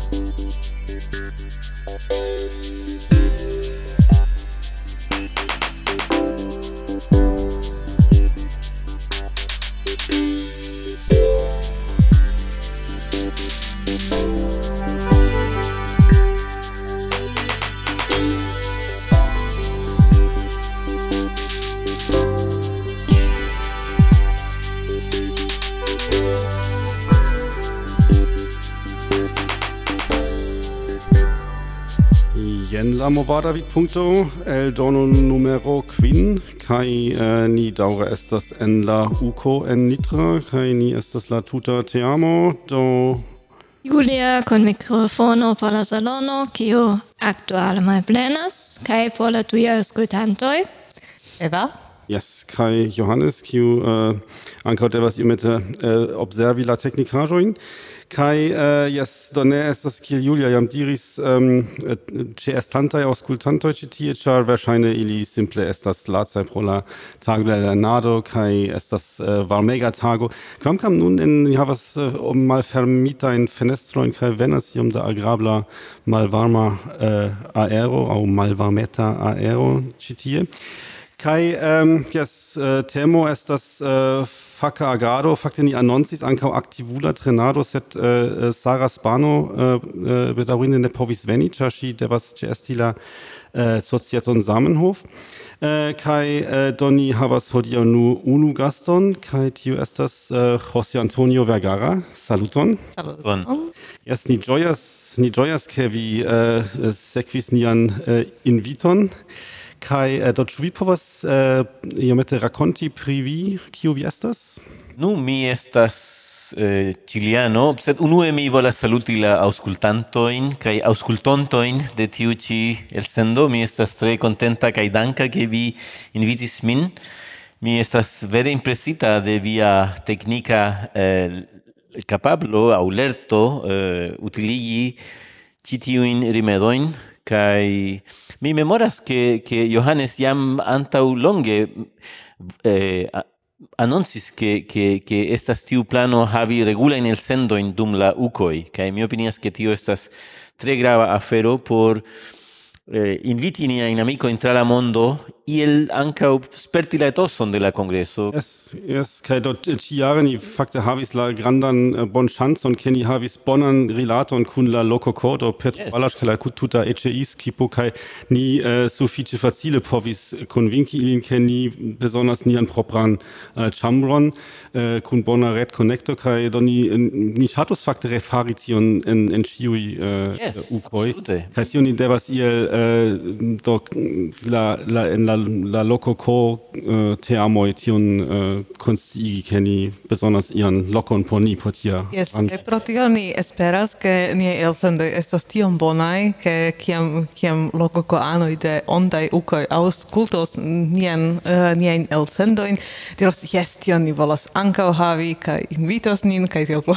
Thank you. Movada vid punto el dono numero quin kai uh, ni daure estas en la uco en nitra kai ni estas la tuta te amo do. Julia con microfono por la salono kiu aktuale mai plenas? Kai por la tuia ascoltantoi Eva? Yes, kai Johannes kiu uh, ankaŭ devas iomete uh, observi la teknikaĵojn Kai äh, uh, yes do ne estas kiel Julia jam diris um, ĉe estantaj aŭskultantoj ĉi tie ĉar verŝajne ili simple estas lacaj pro la tago de la lernado kaj estas uh, varmega tago. Kvankam nun en ni havas uh, um, malfermitajn fenestrojn kaj venas iom da agrabla malvarma uh, aero aŭ malvarmeta aero ĉi tie. Kaj um, ähm, jes uh, temo estas äh, faca agado, facte ni annoncis ancau activula trenado, sed uh, Sara Spano eh, uh, uh, bedaurinde ne povis veni, ĉar ŝi devas ĉeesti la uh, societon Zamenhof. Kai uh, doni havas hodiaŭ nu unu gaston, kai tiu estas uh, José Antonio Vergara. Saluton. Saluton. Yes, ni ĝojas, ni ĝojas, ke vi uh, sekvis nian uh, inviton. Kai äh, eh, do ĉu vi povas eh, äh, iomete rakonti pri vi kiu vi estas? Nu mi estas äh, eh, chiliano sed unue mi volas saluti la aŭskultantojn kaj aŭskultontojn de tiu ĉi elsendo. Mi estas tre kontenta kaj danka ke vi invitis min. Mi estas vere impresita de via teknika eh, capablo au lerto eh, utiligi citiuin rimedoin kai mi memoras che che Johannes jam antau longe eh, annoncis che che che estas tiu plano havi regula in el sendo in dum la ukoi. Kai mi opinias che tio estas tre grava afero por eh, inviti nia in amico in tra la mondo iel anca sperti la etoson de la congresso es es kai dort ci jaren ni fakte havis la grandan eh, bon chance und kenni havis bonan rilaton kun la loco cordo per yes. balash kala tuta eceis kipo kai ni eh, äh, so fiche facile povis convinki ilin kenni besonders ni an propran eh, chambron eh, kun bona red connector kai doni ni status fakte refarition in in chiui eh, yes. ukoi kai tion ni devas iel eh, Eh, do la la en la la loco co äh, teamoi tion eh, äh, konstigi ke ni besonders ian locon por ni por tia yes e pro tio ni esperas che ni elsendoj estos tion bonai ke kiam kiam loco co anoj de ondaj ukoj aŭskultos nien, uh, niajn elsendojn diros yes, tion ni volas ankaŭ havi kai invitos nin kaj tiel plu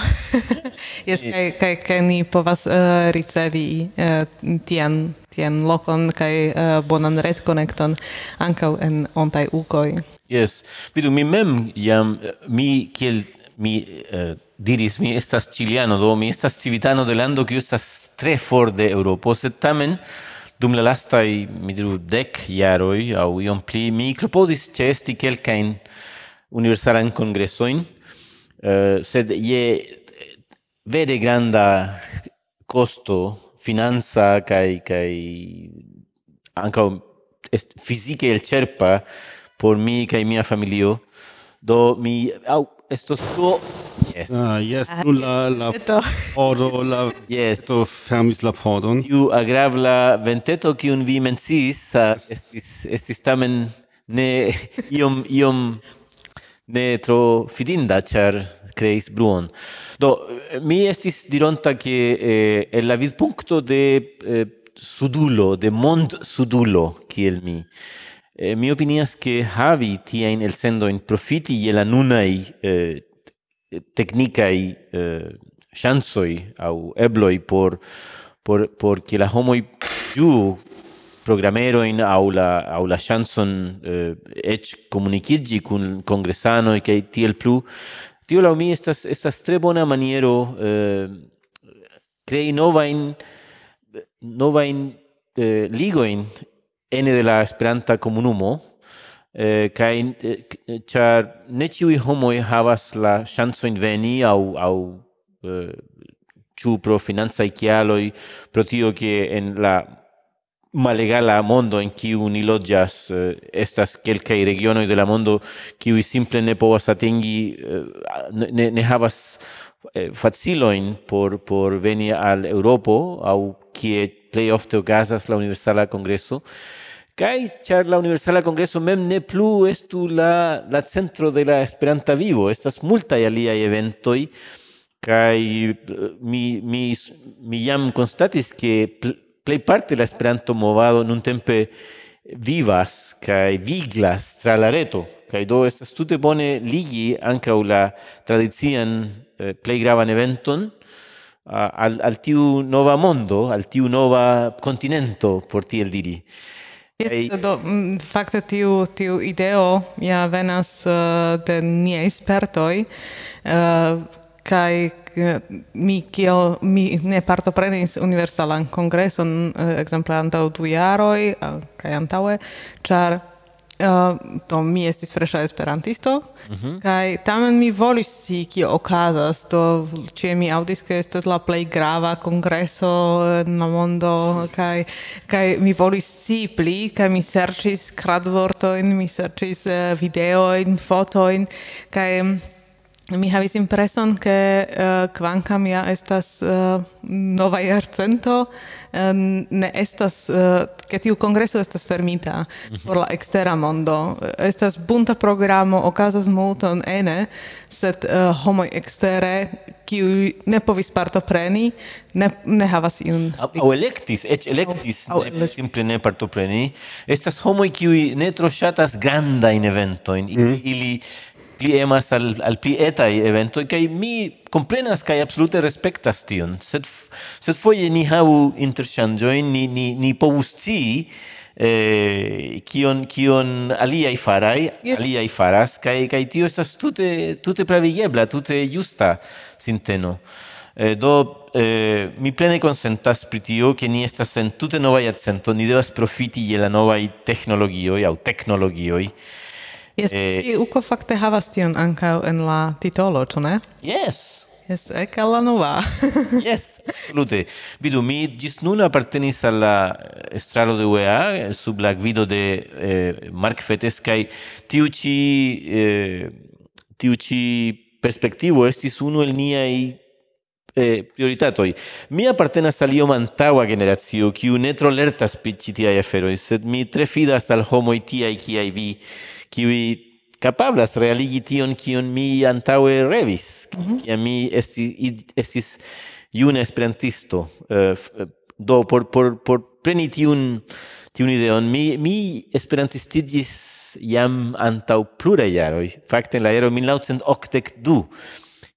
yes, kaj ni povas uh, ricevi uh, tian tien lokon kai uh, bonan ret connecton ankaŭ en ontaj ukoj. Yes. Vidu mi mem jam mi kiel mi uh, diris mi estas ciliano do mi estas civitano de lando kiu estas tre for de Eŭropo sed tamen dum la lastaj mi diru dek jaroj aŭ iom pli mi klopodis ĉeesti kelkajn universalan kongresojn uh, sed je vere granda costo finanza kai kai ankaŭ fizike elĉerpa por mi kai mia familio do mi au esto do Yes. Ah, yes, ah, la, la oro la yes. to fermis la pordon. you agrabla venteto ki un vi mensis uh, estis, estis tamen ne iom, iom ne tro fidinda, char creis bruon. Do, mi estis dironta che eh, el la vidpuncto de eh, sudulo, de mond sudulo, kiel mi. Eh, mi opinias che havi tiain el sendo in profiti e la nunai eh, tecnicai eh, chansoi au ebloi por por por che la homo ju programero in aula aula chanson eh, ech comunicigi cun congresano e che tiel plu tio la mi estas estas tre bona maniero eh, crei nova in nova in eh, ligoin ene de la Esperanta comunumo eh, kai eh, char ne ĉiuj homoj havas la ŝancojn veni au au eh, ĉu pro financaj kialoj pro tio che en la malegala mondo en kiu ni loĝas eh, estas kelkaj regionoj de la mondo kiuj simple ne povas atingi eh, ne, ne havas eh, facilojn por por veni al Eŭropo aŭ kie plej ofte okazas la Universala Kongreso. Kaj ĉar la Universala Kongreso mem ne plu estu la la centro de la Esperanta vivo estas multaj aliaj eventoj kaj mi mi mi jam konstatis ke plei parte la Esperanto movado nuntempe vivas kai viglas tra la reto kai do estas tute bone ligi anka la tradizian eh, plei gravan eventon al, al tiu nova mondo, al tiu nova continento por tiel diri. Yes, do, mm, fakte tiu, tiu ideo ja venas uh, de niaj spertoj, eh, uh, kai mi kiel mi ne partoprenis universalan kongreson eh, ekzemple antaŭ du jaroj kaj antaŭe ĉar eh, Uh, to mi estis fresha esperantisto mm -hmm. kaj tamen mi volis si kio okazas do ĉie mi aŭdis ke estas la plej grava kongreso en la mondo kaj kaj mi volis si pli kaj mi serĉis kradvortojn mi serĉis uh, videojn fotojn kaj mm, mi havis impreson ke uh, kvankam ja estas uh, nova jarcento uh, ne estas uh, ke tiu kongreso estas fermita mhm. por la ekstera mondo. Estas bunta programo okazas multon ene sed uh, homoj ekstere kiu ne povis partopreni ne ne havas iun aŭ, electis elektis eĉ elektis simple ne partopreni. Estas homoj kiu ne tro ŝatas grandajn eventojn. Mm. ili mhm pli emas al, al pli etai eventoi, kai mi comprenas kai absolute respectas tion, sed, sed foie ni hau interchangeoin, ni, ni, ni povusci eh, kion, kion aliai farai, yes. aliai faras, kai, kai tio estas tute, tute pravigebla, tute justa sinteno. Eh, do eh, mi plene consentas pri tio che ni estas en tute nova iacento, ni devas profiti je la novaj teknologioj aŭ teknologioj, Yes, eh, e... uko fakte havas tion ankaŭ en la titolo, ĉu ne? Yes. Yes, ek alla nova. yes, absolute. Vidu, mi gis nun appartenis al la estraro de UEA sub la gvido de eh, Mark Fetes kai tiu ci, eh, tiu ci perspektivo estis unu el niai eh, prioritatoi. Mi appartenas al iom antaua generazio, kiu ne tro lertas pri ĉi tiaj sed mi tre fidas al homoi tiai kiai vi, kiuj capablas realigi tion, kion mi antaue revis, mm -hmm. mi esti, estis juna esperantisto. Uh, do, por, por, por preni tiun, tiun ideon, mi, mi esperantistigis jam antau pluraj jaroi, fakte en la ero 1982,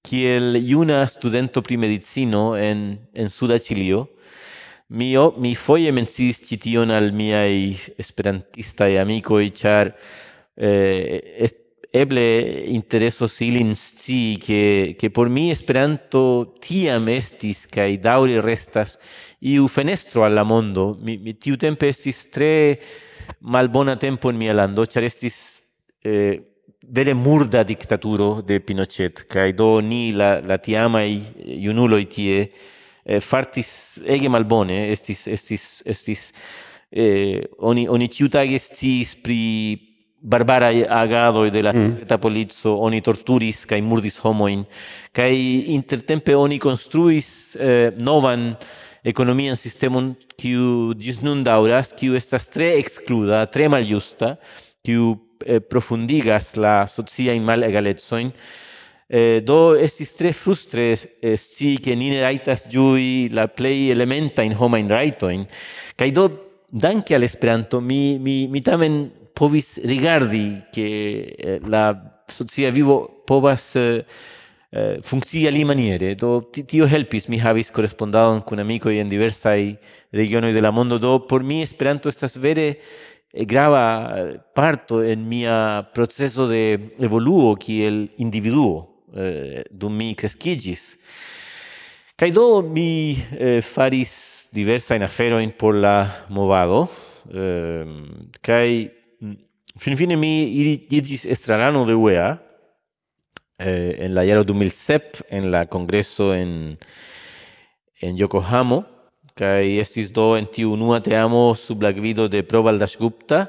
kiel juna studento pri medicino en, en Suda Chilio, mio, mi foie mensis cition al miai esperantistai amicoi, char eh, est, eble intereso silin sci che, che por mi Esperanto tiam estis kai dauri restas iu fenestro alla mondo. Mi, mi tiu tempo estis tre malbona tempo in mia lando, char estis eh, vere murda dictaturo de Pinochet, cae do ni la, la tiamai iunuloi tie eh, fartis ege malbone, estis, estis, estis, eh, oni, oni ciutage sciis pri barbara agado de la mm. polizzo oni torturis kai murdis homoin kai intertempe oni construis eh, novan economian sistemon kiu gis nun dauras kiu estas tre excluda tre maljusta kiu eh, profundigas la socia in mal egaletsoin eh, do estis tre frustre eh, sci che ni ne raitas giui la play elementa in homa in raitoin kai do danke al esperanto mi mi mi tamen povis rigardi che eh, la socia vivo povas eh, eh, funkcia li maniere. Do tio helpis mi havis correspondado con amico en diversaj regionoj de la mondo. Do por mi esperanto estas vere grava eh, parto en mia proceso de evoluo kiel individuo eh, dum mi crescigis. Kaj do mi eh, faris afero in por la movado, eh, mm, fin fine mi iris estrarano de UEA eh, en la iaro 2007 en la congreso en en Yokohama kai estis do en tiu unua teamo sub la gvido de Proval Dasgupta,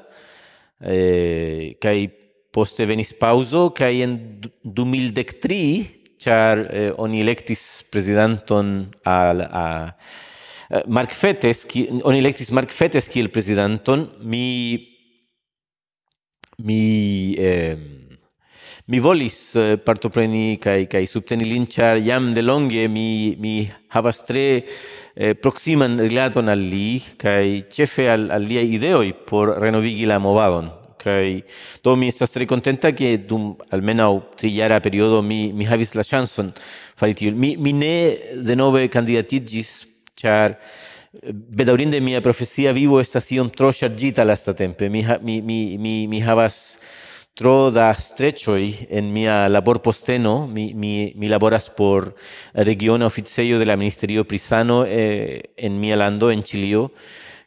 eh, kai poste venis pauso, kai en 2013, char eh, oni electis presidenton al, a, Mark Fetes, ki, oni electis Mark Fetes kiel presidenton mi, mi, eh, mi volis eh, partopreni kai kai subteni lin char jam de longe mi mi havas tre eh, proximan rilaton al li kai chefe al, al liaj ideoj por renovigi la movadon. Kai do mi estas tre contenta ke dum almeno trijara periodo mi mi havis la chanson fari tiu mi mi ne de nove candidatigis char eh, bedaurinde mia profesia vivo estas iom tro sta lastatempe mi ha, mi mi mi mi havas tro da strechoi en mia labor posteno, mi, mi, mi laboras por regiona oficeio de la Ministerio Prisano eh, en mia lando, en Chilio,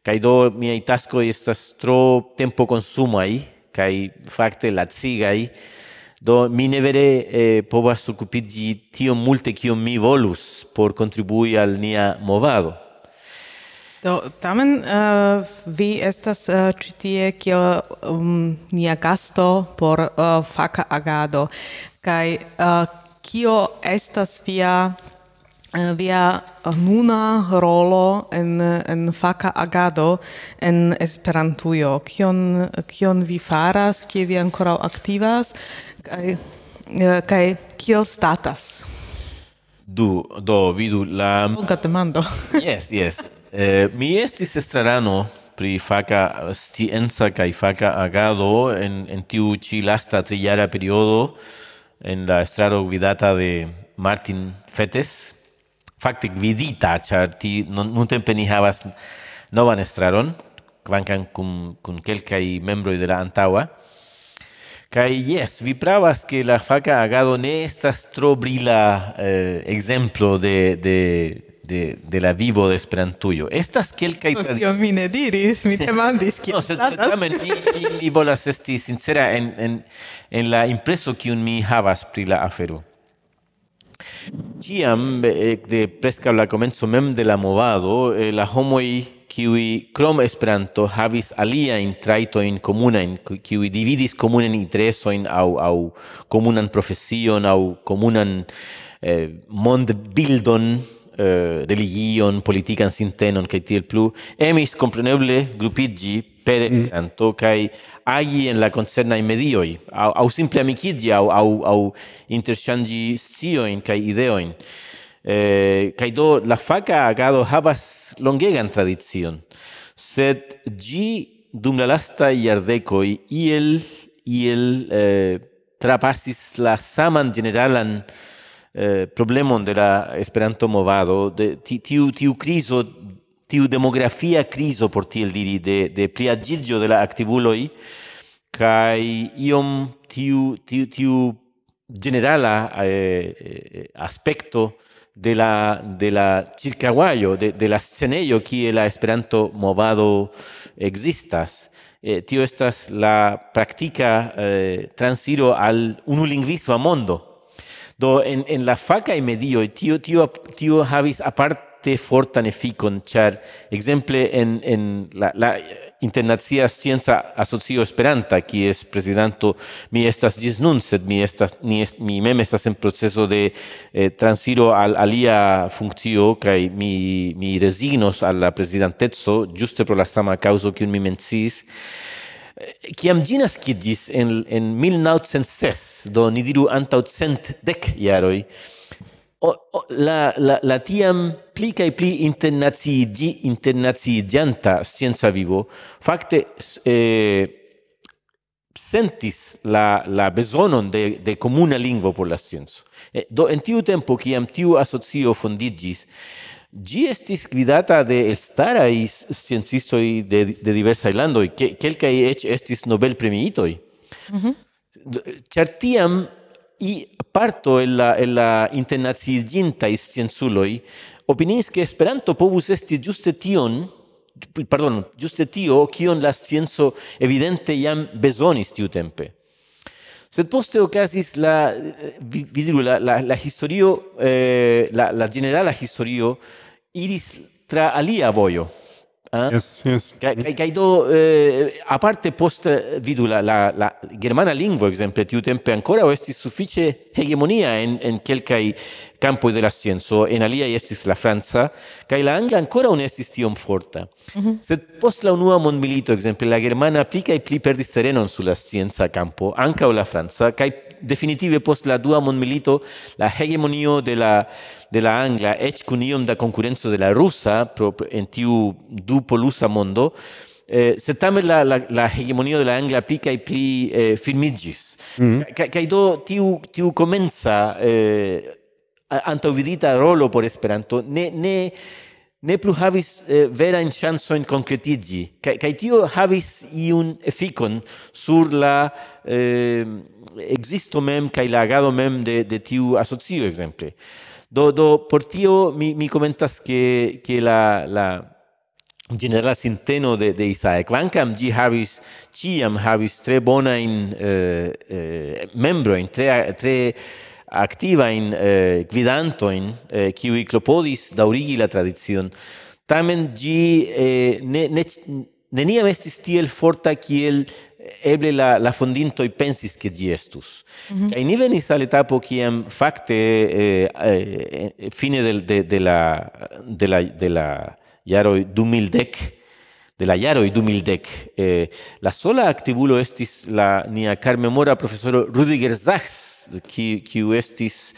kai do miai y estas tro tempo consumai, cae facte lazigai, do mi ne vere eh, povas occupigi tio multe kio mi volus por contribui al nia movado. Do tamen uh, vi estas uh, ĉi tie kiel um, nia gasto por uh, faka agado. Kaj uh, kio estas via uh, via nuna rolo en en faka agado en Esperantujo? Kion kion vi faras? Kie vi ankoraŭ aktivas? Kaj uh, kaj kiel statas? Du, do, vidu la... Longa demando. yes, yes. Eh, mi estis estrarano pri faca eh, scienza kai faca agado en en tiu ĉi lasta trillara periodo en la estraro vidata de Martin Fetes. Fakte vidita char ti nuntempe ni havas novan estraron kvankam kun kun kelkaj membroj de la antaŭa. Kai yes, vi pravas que la faca agado ne estas tro brila eh, exemplo de, de de, de la vivo de Esperantujo. Estas kelkaj tradicioj. Tion mi ne diris, mi demandis kiel. no, sed tamen mi, mi, mi volas esti sincera en, en, en la impreso kiun mi havas pri la afero. Ciam, de presca la comenzo mem de la movado, eh, la homoi kiwi krom Esperanto havis alia in traito in comuna in kiwi dividis comunan intereso in au au comunan profesion au comunan eh, mond bildon eh, religion, politican sintenon, kaj tiel plu, emis compreneble grupigi per mm. kai agi en la concerna i medioi, au, au simple amicigi, au, au, au interchangi scioin, kai ideoin. Eh, kai do la faca agado havas longegan tradizion sed gi dum la lasta el iel, iel eh, trapasis la saman generalan eh, problemon de la Esperanto movado, de tiu tiu crizo tiu demografia crizo por tiel diri de de pliagilgio de la activuloi kai iom tiu tiu tiu generala eh, eh aspecto de la de la circaguaio de de la sceneio kie la Esperanto movado existas. Eh, tio estas la praktika eh, transiro al unu lingvisma mondo. Do en en la faca e medio tio tio tio havis aparte fortan efikon, char exemple en en la la internacia scienza asocio Esperanta, qui es presidente mi estas ĝis nun, sed mi estas mi, est, mi mem estas en proceso de eh, transiro al alia funkcio kai mi mi resignos al la prezidanteco ĝuste pro la sama causa kiun mi mencis Ciam ginas nascidis en, en 1906, do ni diru antau cent dec iaroi, o, o, la, la, la tiam pli cae pli internaziigi, internaziigianta scienza vivo, facte eh, sentis la, la besonon de, de comuna lingvo por la scienzo. Eh, do en tiu tempo, ciam tiu asocio fondigis, Gi estis gvidata de starai sciencistoi de, de diversai landoi, ke, quelcae ec estis Nobel premiitoi. Mm -hmm. Tiam i parto el la, el la internacigintai scienzuloi, opinis che Esperanto povus esti giuste tion, pardon, giuste tio, kion la scienzo evidente iam besonis tiu tempe. Sed poste ocasis la vi, la la la historio eh, la la generala historio iris tra alia voio. Eh? Yes, yes. Kai, kai, kai do, eh, a parte post eh, vidu la, la, la germana lingua exemple, tiu tempe ancora estis suffice hegemonia en, en quelcae campo de la scienzo, en alia estis la franza kai la angla ancora un estis tiom forta. Mm -hmm. Sed post la unua mondmilito, exemple, la germana aplica i pli perdis terenon sulla scienza campo, anca o la franza kai definitive post la dua mondmilito la hegemonio de la de la angla eĉ kun iom da concurrenzo de la russa pro, en tiu du polusa mondo eh, se tamen la, la, la hegemonio de la angla pica e pli eh, firmigis mm -hmm. do tiu tiu comenza eh, antaŭvidita rolo por Esperanto ne ne ne plu havis eh, verajn in concretigi kai kai tio havis iun efikon sur la eh, existo mem kai la agado mem de de tiu asocio exemple do do por tio mi mi comentas ke ke la la generala sinteno de de Isaac. Vancam G havis ĉiam havis tre bonajn eh, eh, membrojn tre tre activa in eh, guidanto in eh, qui clopodis daurigi la tradizion. Tamen gi eh, ne, ne neniam estis tiel forta kiel eh, eble la la fondinto i pensis che gi estus. Mm -hmm. kai ni venis al etapo kiam fakte eh, eh, eh, fine del de, de la de la de la jaro 2010 de la jaro 2010 eh, la sola activulo estis la nia carmemora profesoro Rudiger Sachs qui qui estis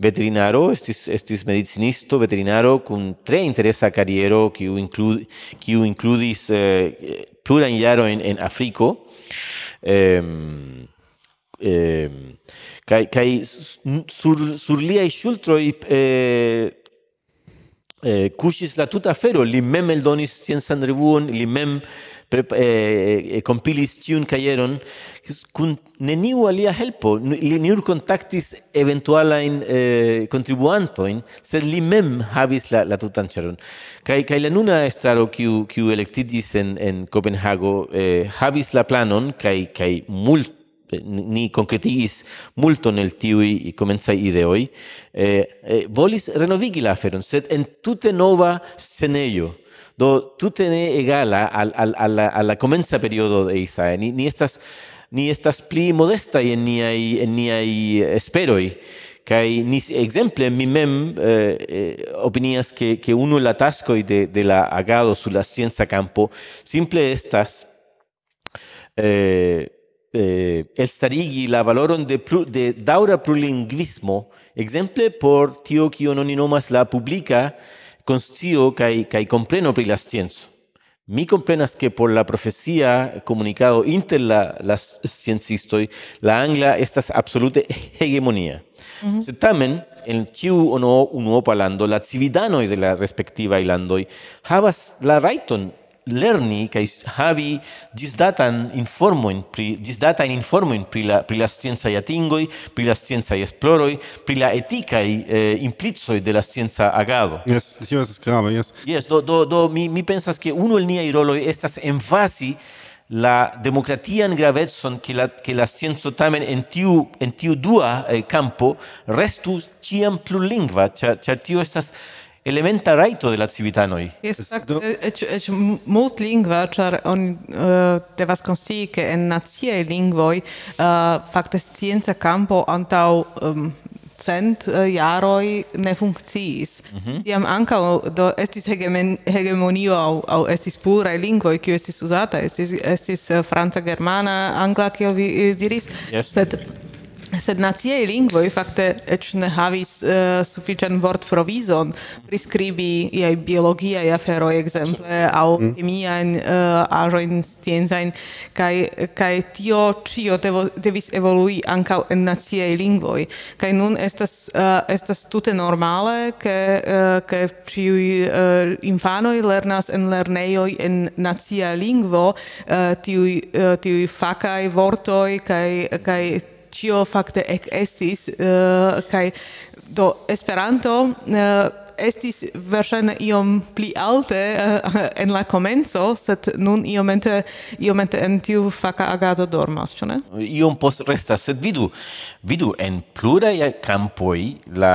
veterinaro, estis estis medicinisto, veterinaro kun tre interesa carriero qui includ qui includis eh, plurajn jarojn en, en Africo. Ehm ehm kai kai sur sur liaj shultro eh, eh, cusis la tuta fero, li mem eldonis sciencan revuon, li mem prep, eh, eh compilis tiun caieron, kun neniu alia helpo, li nur contactis eventualain eh, contribuantoin, sed li mem havis la, la tutan charon. Kai, kai la nuna estraro kiu, kiu electidis en, en Copenhago eh, havis la planon, kai, kai mult ni concretigis multo nel tiui comenzai ideoi, eh, eh, volis renovigi la aferon, sed en tute nova sceneio, do tute ne egala al, al, al, al la comenza periodo de Isae, ni, ni estas ni estas pli modesta en niai en niai esperoi kai ni exemple mi mem eh, eh, opinias ke ke uno la tasco de de la agado sulla scienza campo simple estas eh, eh el starigi la valoron de de daura prulingvismo exemple por tio que uno ni nomas la publica conscio kai kai compreno pri la scienzo. Mi comprenas que por la profecía comunicado inter la las sciencistoi la angla estas absolute hegemonía. Mm -hmm. Se tamen en tiu ono uno palando la cividanoi de la respectiva ilandoi havas la raiton lerni kai havi disdatan informojn pri informo in pri la pri la sciencaj tingoi pri la scienza esploroi pri la etikaj eh, implizoi de la scienza agado. Yes, tio es grave, yes. Yes, do, do, do mi, mi pensas che uno el nia roloj estas emfasi la demokratian gravetson che la che la scienza tamen en tiu en tiu dua eh, campo restu ciam plurlingva, cha tio estas elementa raito de la civitanoi. Esatto, eh, do... ec, ec mult lingua, char on eh, uh, devas constii che en naziei lingvoi uh, facte scienza campo antau um, cent uh, jaroi ne funcciis. Mm -hmm. Iam anca do estis hegemen, hegemonio au, au estis pura lingvoi kiu estis usata, estis, estis uh, franca, germana, angla, kiel vi uh, diris, yes. sed sed naciaj lingvoj fakte eĉ ne havis uh, sufiĉan vortprovizon priskribi afero exemple au ekzemple aŭ mm. kemiajn uh, aĵojn sciencajn kai kai tio cio devo, devis evolui ankaŭ en naciaj lingvoj. Kai nun estas uh, estas tute normale ke uh, ke ciu uh, infanoj lernas en lernejoj en nacia lingvo uh, tiu uh, tiu fakai vortoi kai kai tio fakte ekestis uh, eh, kaj do Esperanto uh, estis verŝajne iom pli alte uh, en la komenco, sed nun iomete iomete en tiu faka agado dormas, ĉu ne? Iom post restas, sed vidu, vidu en pluraj kampoj la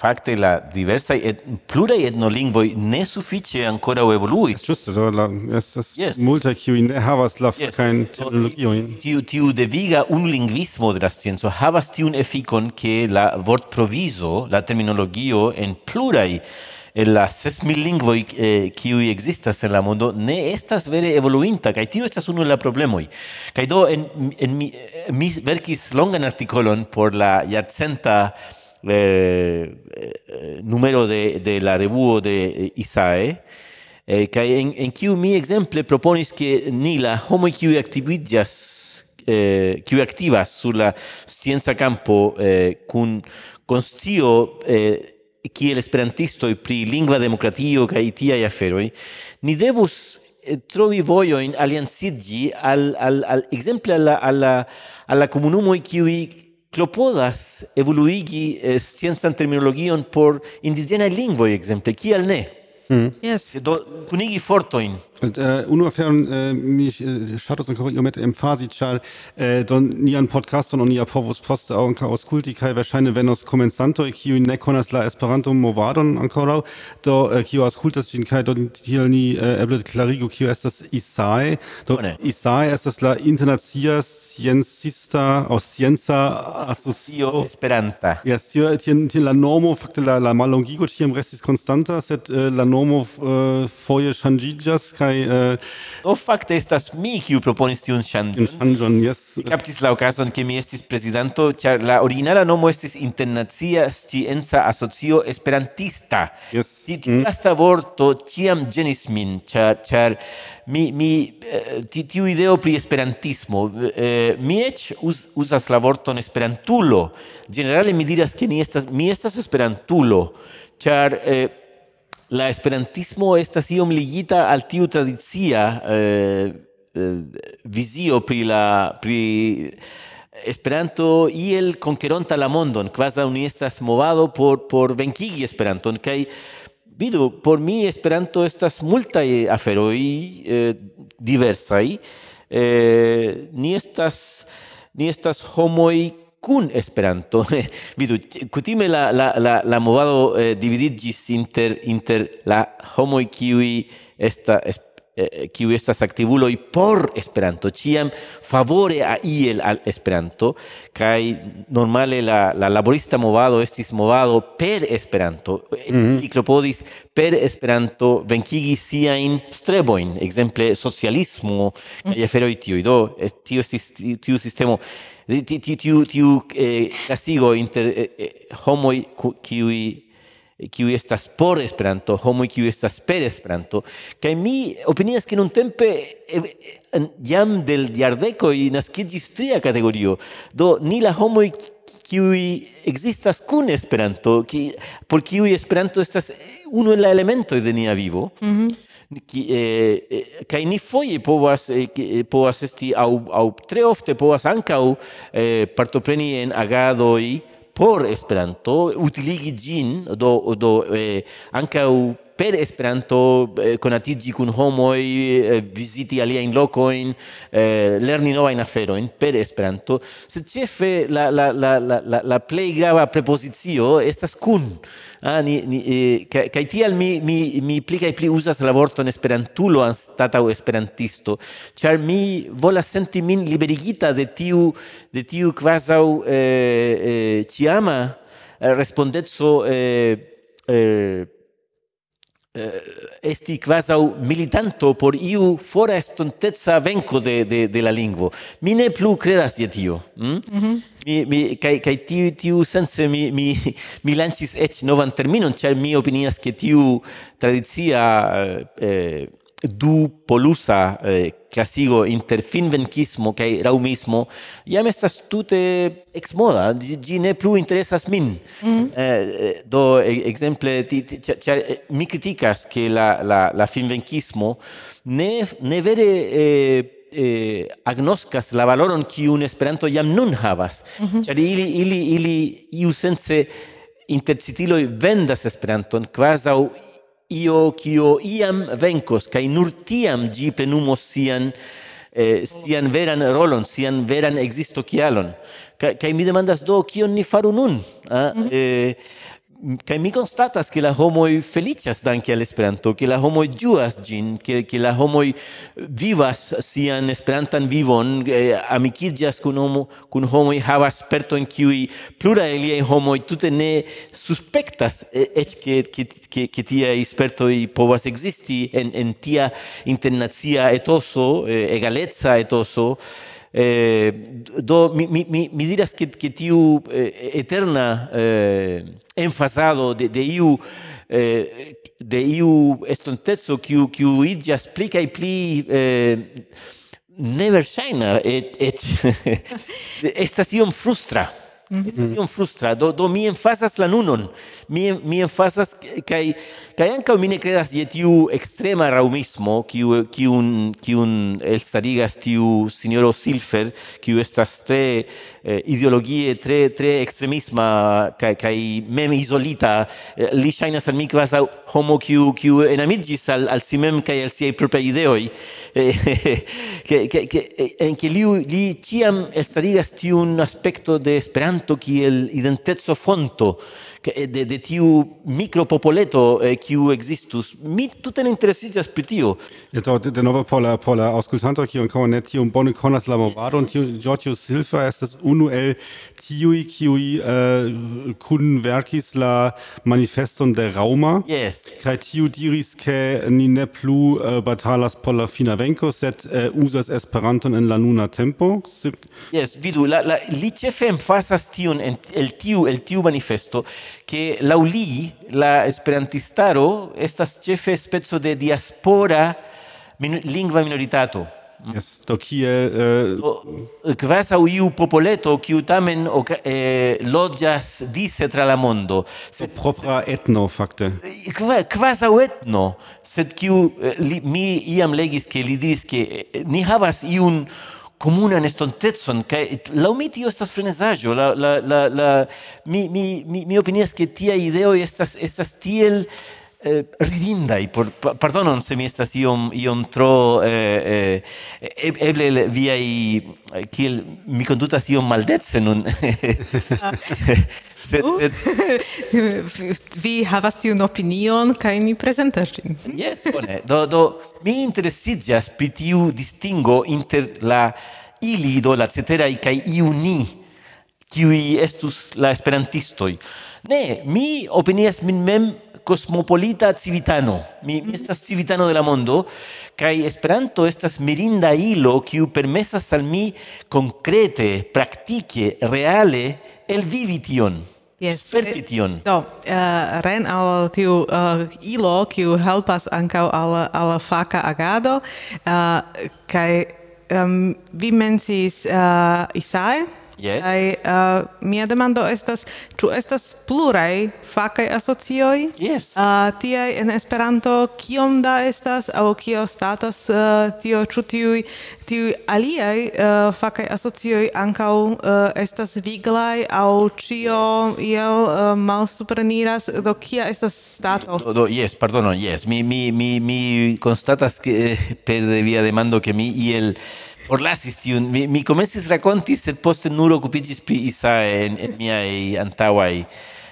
fakte la diversaj et pluraj etnolingvoj ne sufiĉe ankoraŭ evoluis. Ĝuste, do la estas yes. multaj kiuj ne havas la fakajn yes. teknologiojn. Tiu tiu deviga unlingvismo de la scienco havas tiun efikon ke la vortprovizo, la terminologio en plurai en el la ses mil lingvoj eh, kiuj eh, existas en la mondo ne estas vere evoluinta kaj tio estas unu el la problemoj. Kaj do en, en mi, mi verkis longan artikolon por la jarcenta eh, eh numero de, de la revuo de eh, Isae eh, kai en, en kiu mi exemple proponis ke ni la homo kiu aktiviĝas eh, kiu activas sur la scienza campo eh, kun conscio eh, kiel esperantistoj pri lingva demokratio kaj tiaj aferoj, ni devus eh, trovi vojojn alianciĝi al, al, al al la, al la, al la komunumoj kiuj klopodas evoluigi eh, sciencan terminologion por indiĝenaj lingvoj, ekzemple, kial ne? Mm. Yes. Do kunigi fortoin. Und äh, E, unu aferon äh, mi ŝatus e, ankoraŭ iomete emfazi, ĉar äh, don nian podcaston oni povos poste ankaŭ aŭskulti kaj verŝajne venos komencantoj, kiuj ne konas la Esperanto-movadon ankoraŭ, do äh, e, kiu aŭskultas ĝin kaj do tiel ni äh, e, eble klarigu kio estas ISAE. Do Bone. ISAE estas la Internacia Sciencista aŭ Scienca Asocio Esperanta. Yes, tio, tien, tien la normo fakte la, la mallongigo ĉiam restis constanta sed e, la normo e, foje ŝanĝiĝas kaj Uh... Do fakte estas mi, kiu proponis tiun ŝanĝon ŝanĝon yes. Mi captis la okazon ke mi estis prezidanto char la originala nomo estis Internacia scienca Asocio Esperantista. Yes. Ti mm. lasta vorto ĉiam ĝenis min, ĉar ĉar mi, mi eh, tiu ideo pri esperantismo. Eh, mi eĉ us, uzas la vorton esperantulo. Generale mi diras, ke ni estas, mi estas esperantulo, char... Eh, la esperantismo estas iom ligita al tiu tradicia eh, eh, vizio pri la pri Esperanto iel conqueronta la mondon, quasi ni estas movado por por venkigi Esperanton kaj vidu por mi Esperanto estas multaj aferoj eh, diversaj. Eh, ni estas ni estas homoj kun Esperanto. Vidu, kutime la, la, la, la movado eh, dividigis inter, inter la homoj kiuj esta Esperanto Eh, eh, kiu estas aktivuloj por Esperanto, ĉiam favore a iel al Esperanto kaj normale la, la laborista movado estis movado per Esperanto. Mm -hmm. Li klopodis per Esperanto venkigi siajn strebojn, ekzemple socialismo kaj mhm. aferoj tiuj. Do tio estis tiu sistemo tiu tiu eh, tiu castigo inter homoj kiuj kiu estas por Esperanto, homo kiu estas per Esperanto, kaj mi opinias ke nuntempe jam del jardeko i naskiĝis tria kategorio. Do ni la homo kiu ekzistas kun Esperanto, ki por kiu Esperanto estas unu el la elementoj de nia vivo. Mm -hmm. Ki, eh, eh, kai ni foje povas, eh, povas esti au au tre ofte povas ankaŭ eh, partopreni en agadoj por Esperanto utiligi ĝin do do eh, ankaŭ per Esperanto eh, konatiĝi kun homoj, eh, viziti aliajn lokojn, eh, lerni novajn aferojn per Esperanto, sed ĉefe la, la, la, la, la plej grava prepozicio estas kun. Ah, ni, ni, eh, kaj, kaj tial mi, mi, mi pli kaj pli uzas la vorton esperantulo anstataŭ esperantisto, ĉar mi volas senti min liberigita de tiu, de tiu kvazaŭ eh, eh, ĉiama eh, respondeco eh, eh, Eh, esti quasau militanto por iu fora estontezza venco de, de, de la lingvo. Mi ne plu credas je tio. Mm? Mm -hmm. mi, mi, kai, kai tiu, tiu sense mi, mi, mi lancis ec novan terminon, char mi opinias che tiu tradizia eh, du polusa eh, classigo inter finvenkismo kaj raumismo jam estas tute exmoda ĝi ne plu interesas min mm. eh, eh do ekzemple ĉar eh, mi kritikas ke la la la finvenkismo ne ne vere eh, eh, agnoscas la valoron kiun Esperanto jam nun havas. Mm -hmm. Ĉar ili ili ili iusence intercitiloj vendas Esperanton kvazaŭ io kio iam vencos kaj nur tiam ĝi plenumos sian eh, sian veran rolon, sian veran existo kialon. Kaj mi demandas do kion ni faru nun? Ah? Mm -hmm. eh, kai mi constatas che la homoi felicias danke al Esperanto, che la homoi ĝuas ĝin, che che la homoi vivas sian Esperantan vivon, eh, amikiĝas kun homo, kun homo havas perto en kiuj plura homo homoj tute ne suspektas eĉ ke ke ke ke tia sperto povas ekzisti en en tia internacia etoso, eh, egaleca etoso. Eh, Eh, do mi mi mi diras que, que tiu eh, eterna eh, enfasado de de iu eh, de iu estontezo kiu kiu idia explica i pli eh, never shine et et estas iom frustra. Mm -hmm. Estas iom frustra. Do, do mi enfasas la nunon. Mi, mi enfasas, kai, kai anca mi ne credas je tiu extrema raumismo, kiu, kiun, kiun elstarigas tiu signoro Silfer, kiu estas tre eh, ideologie, tre, tre extremisma, kai, kai mem isolita. Eh, li shainas al mi quas homo kiu, kiu enamidgis al, al si mem kai al siei propria ideoi. Eh, que, que, que, en que li, li ciam elstarigas tiun aspecto de esperanto Esperanto kiel identezzo fonto de, de tiu micropopoleto eh, kiu existus. Mi tute ne interesiĝas pri tio. Ja, do, de, de nova pola pola aŭskultanto kiu ankaŭ ne tiom bone konas la movadon, tiu Giorgio Silva estas unu el tiuj kiuj eh, kunverkis la manifeston de Rauma. Yes. Kaj tiu diris ke ni ne plu eh, batalas por la fina venko, sed eh, uzas Esperanton en la nuna tempo. Sip... Yes, vidu, la, la, li ĉefe tion en, el tiu el tiu manifesto che lauli la esperantistaro estas cefe spezzo de diaspora min lingua minoritato. Mm. Yes, do kiel... Uh... Quas au iu popoleto, kiu tamen eh, lodjas dise tra la mondo. Sed, propra etno, fakte. Quas au etno, sed kiu eh, li, mi iam legis, che li diris, che eh, ni havas iun comunan estontezon kai la mi tio estas frenesaggio, la la la la mi mi mi mi opinias che tia ideo estas estas tiel eh, ridindai por pardonon se mi estas iom iom tro eh, eh, eble via i eh, kiel mi condutas iom maldecen un ah. sed, uh. sed... vi havas tiun opinion kaj ni prezentas ĝin. Jes, bone. Do, do mi interesiĝas pri tiu distingo inter la ili do la ceteraj kaj iu ni kiuj estus la esperantistoj. Ne, mi opinias min mem cosmopolita civitano. Mi, mi estas civitano de la mondo, kai Esperanto estas mirinda ilo kiu permesas al mi konkrete, praktike, reale el vivi tion. Yes. Sperti tion. Do, uh, ren al tiu uh, ilo, kiu helpas ankaŭ al, al faka agado, uh, kaj um, vi mensis uh, Isai, Yes. Ai uh, mia demando estas ĉu estas pluraj fakaj asocioj? Yes. Uh, tiaj en Esperanto kiom da estas aŭ kio statas uh, tio ĉu tiuj tiuj aliaj uh, fakaj asocioj ankaŭ uh, estas viglaj aŭ ĉio iel uh, malsupreniras do kia estas stato? Do, do, yes, pardono, yes. Mi mi mi mi constatas que per via demando que mi iel el Forlasis tiun, mi, mi comencis raconti, sed poste nur occupicis pri isa en, en miai antauai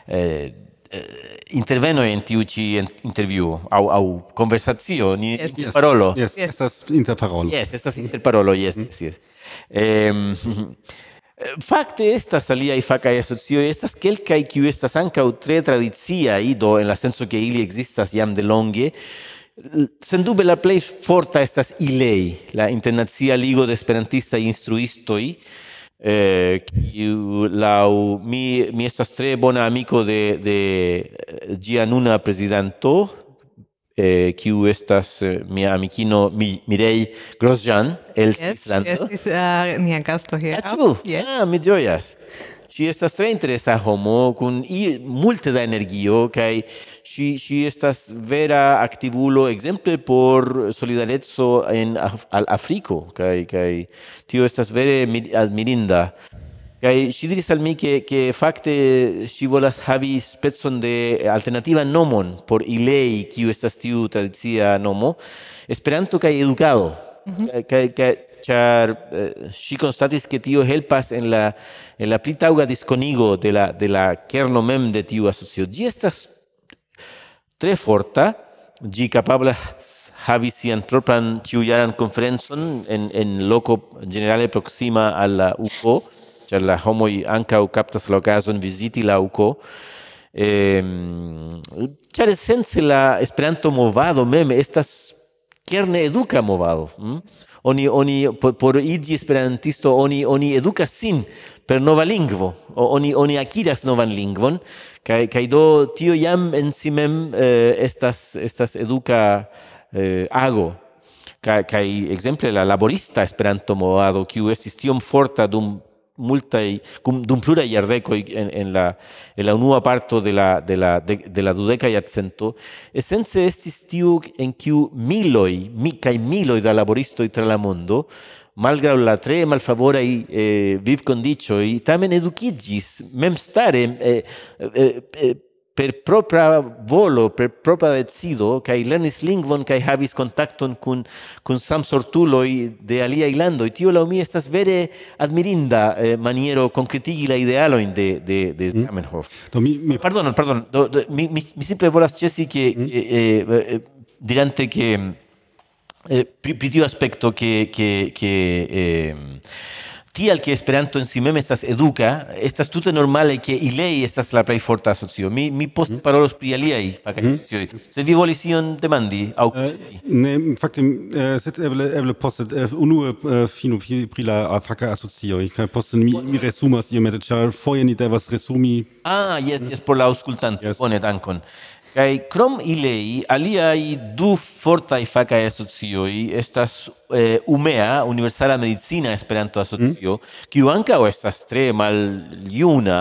eh, eh interveno en tiu ci interviu au au conversazio ni yes, yes, parolo yes, yes. estas interparolo yes estas interparolo yes mm. yes, yes. ehm Fakte estas aliaj fakaj asocioj, estas kelkaj kiuj estas ankaŭ tre tradiciaj, do en la senso ke ili ekzistas jam de longe, Sendube la plej forta estas ILEI, la Internacia Ligo de Esperantistaj Instruistoj, eh, kiu laŭ mi, mi estas tre bona amiko de, de eh, ĝia nuna prezidanto, eh, kiu estas eh, mia amikino mi, Mirei Grosjean el yes, Svislando. Estis uh, nia gasto ah, hieraŭ. Ah, yeah. ah, mi ĝojas. Ci estas tre interesa homo kun i multe da energio kai ci ci estas vera aktivulo ekzemple por solidareco en Af al Afriko kai kaj tio estas vere admirinda. kai si diris al mi che che fakte si volas havi specon de alternativa nomon por ilei kiu estas tiu tradicia nomo Esperanto kai educado Mm -hmm. kaj kaj char eh, si constatis che tio helpas en la en la plitauga disconigo de la de la kerno mem de tiu asocio. gi estas tre forta, gi capabla havi sian propran ĉiujaran konferencon en en loco generale proxima al la UKO, ĉar la homoj ankaŭ kaptas la okazon viziti la UKO. Eh, ĉar esence la Esperanto movado mem estas kerne eduka movado. Mm? Oni oni por, por iĝi esperantisto oni oni edukas sin per nova lingvo. O, oni oni akiras novan lingvon kaj kaj do tio jam en si mem eh, estas estas eduka eh, ago. Kaj kaj ekzemple la laborista Esperanto movado kiu estis tiom forta dum multai cum dum plura iardeco en en la en la unua parto de la de la de, de la dudeca iarcento essence estis tiu en kiu miloi mi kai miloi da laboristo tra la mondo malgra la tre malfavoraj eh, vivkondiĉoj tamen edukiĝis memstare eh, eh, eh, per propria volo, per propria decido, kai lernis lingvon kai havis kontakton kun kun samsortuloj de alia ilando, e tio la mi estas vere admirinda eh, maniero concretigi la idealojn de de de mm. Zamenhof. Mm. Do mi, mi... Pardon, pardon, do, do, mi, mi, mi simple volas cesi ke mm. Eh, eh, eh, dirante che eh, pri, pri aspekto che che che eh, tial che Esperanto en si mem estas educa, estas tute normale che ilei estas la plej forta asocio. Mi mi post mhm. parolos pri aliaj fakte. Mhm. Se vi volis ion demandi Au... uh, eh, ne fakte uh, sed eble eble poste uh, unue eh, uh, fino pri la faka asocio. Kaj poste mi mi resumas iomete ĉar foje ni devas resumi. Ah, yes, yes, por la aŭskultanto. Yes. Bone, dankon. Kai krom ilei aliai du fortai faca asocioi estas eh, UMEA, Universala Medicina Esperanto Asocio, mm. kiu ancao estas tre mal iuna,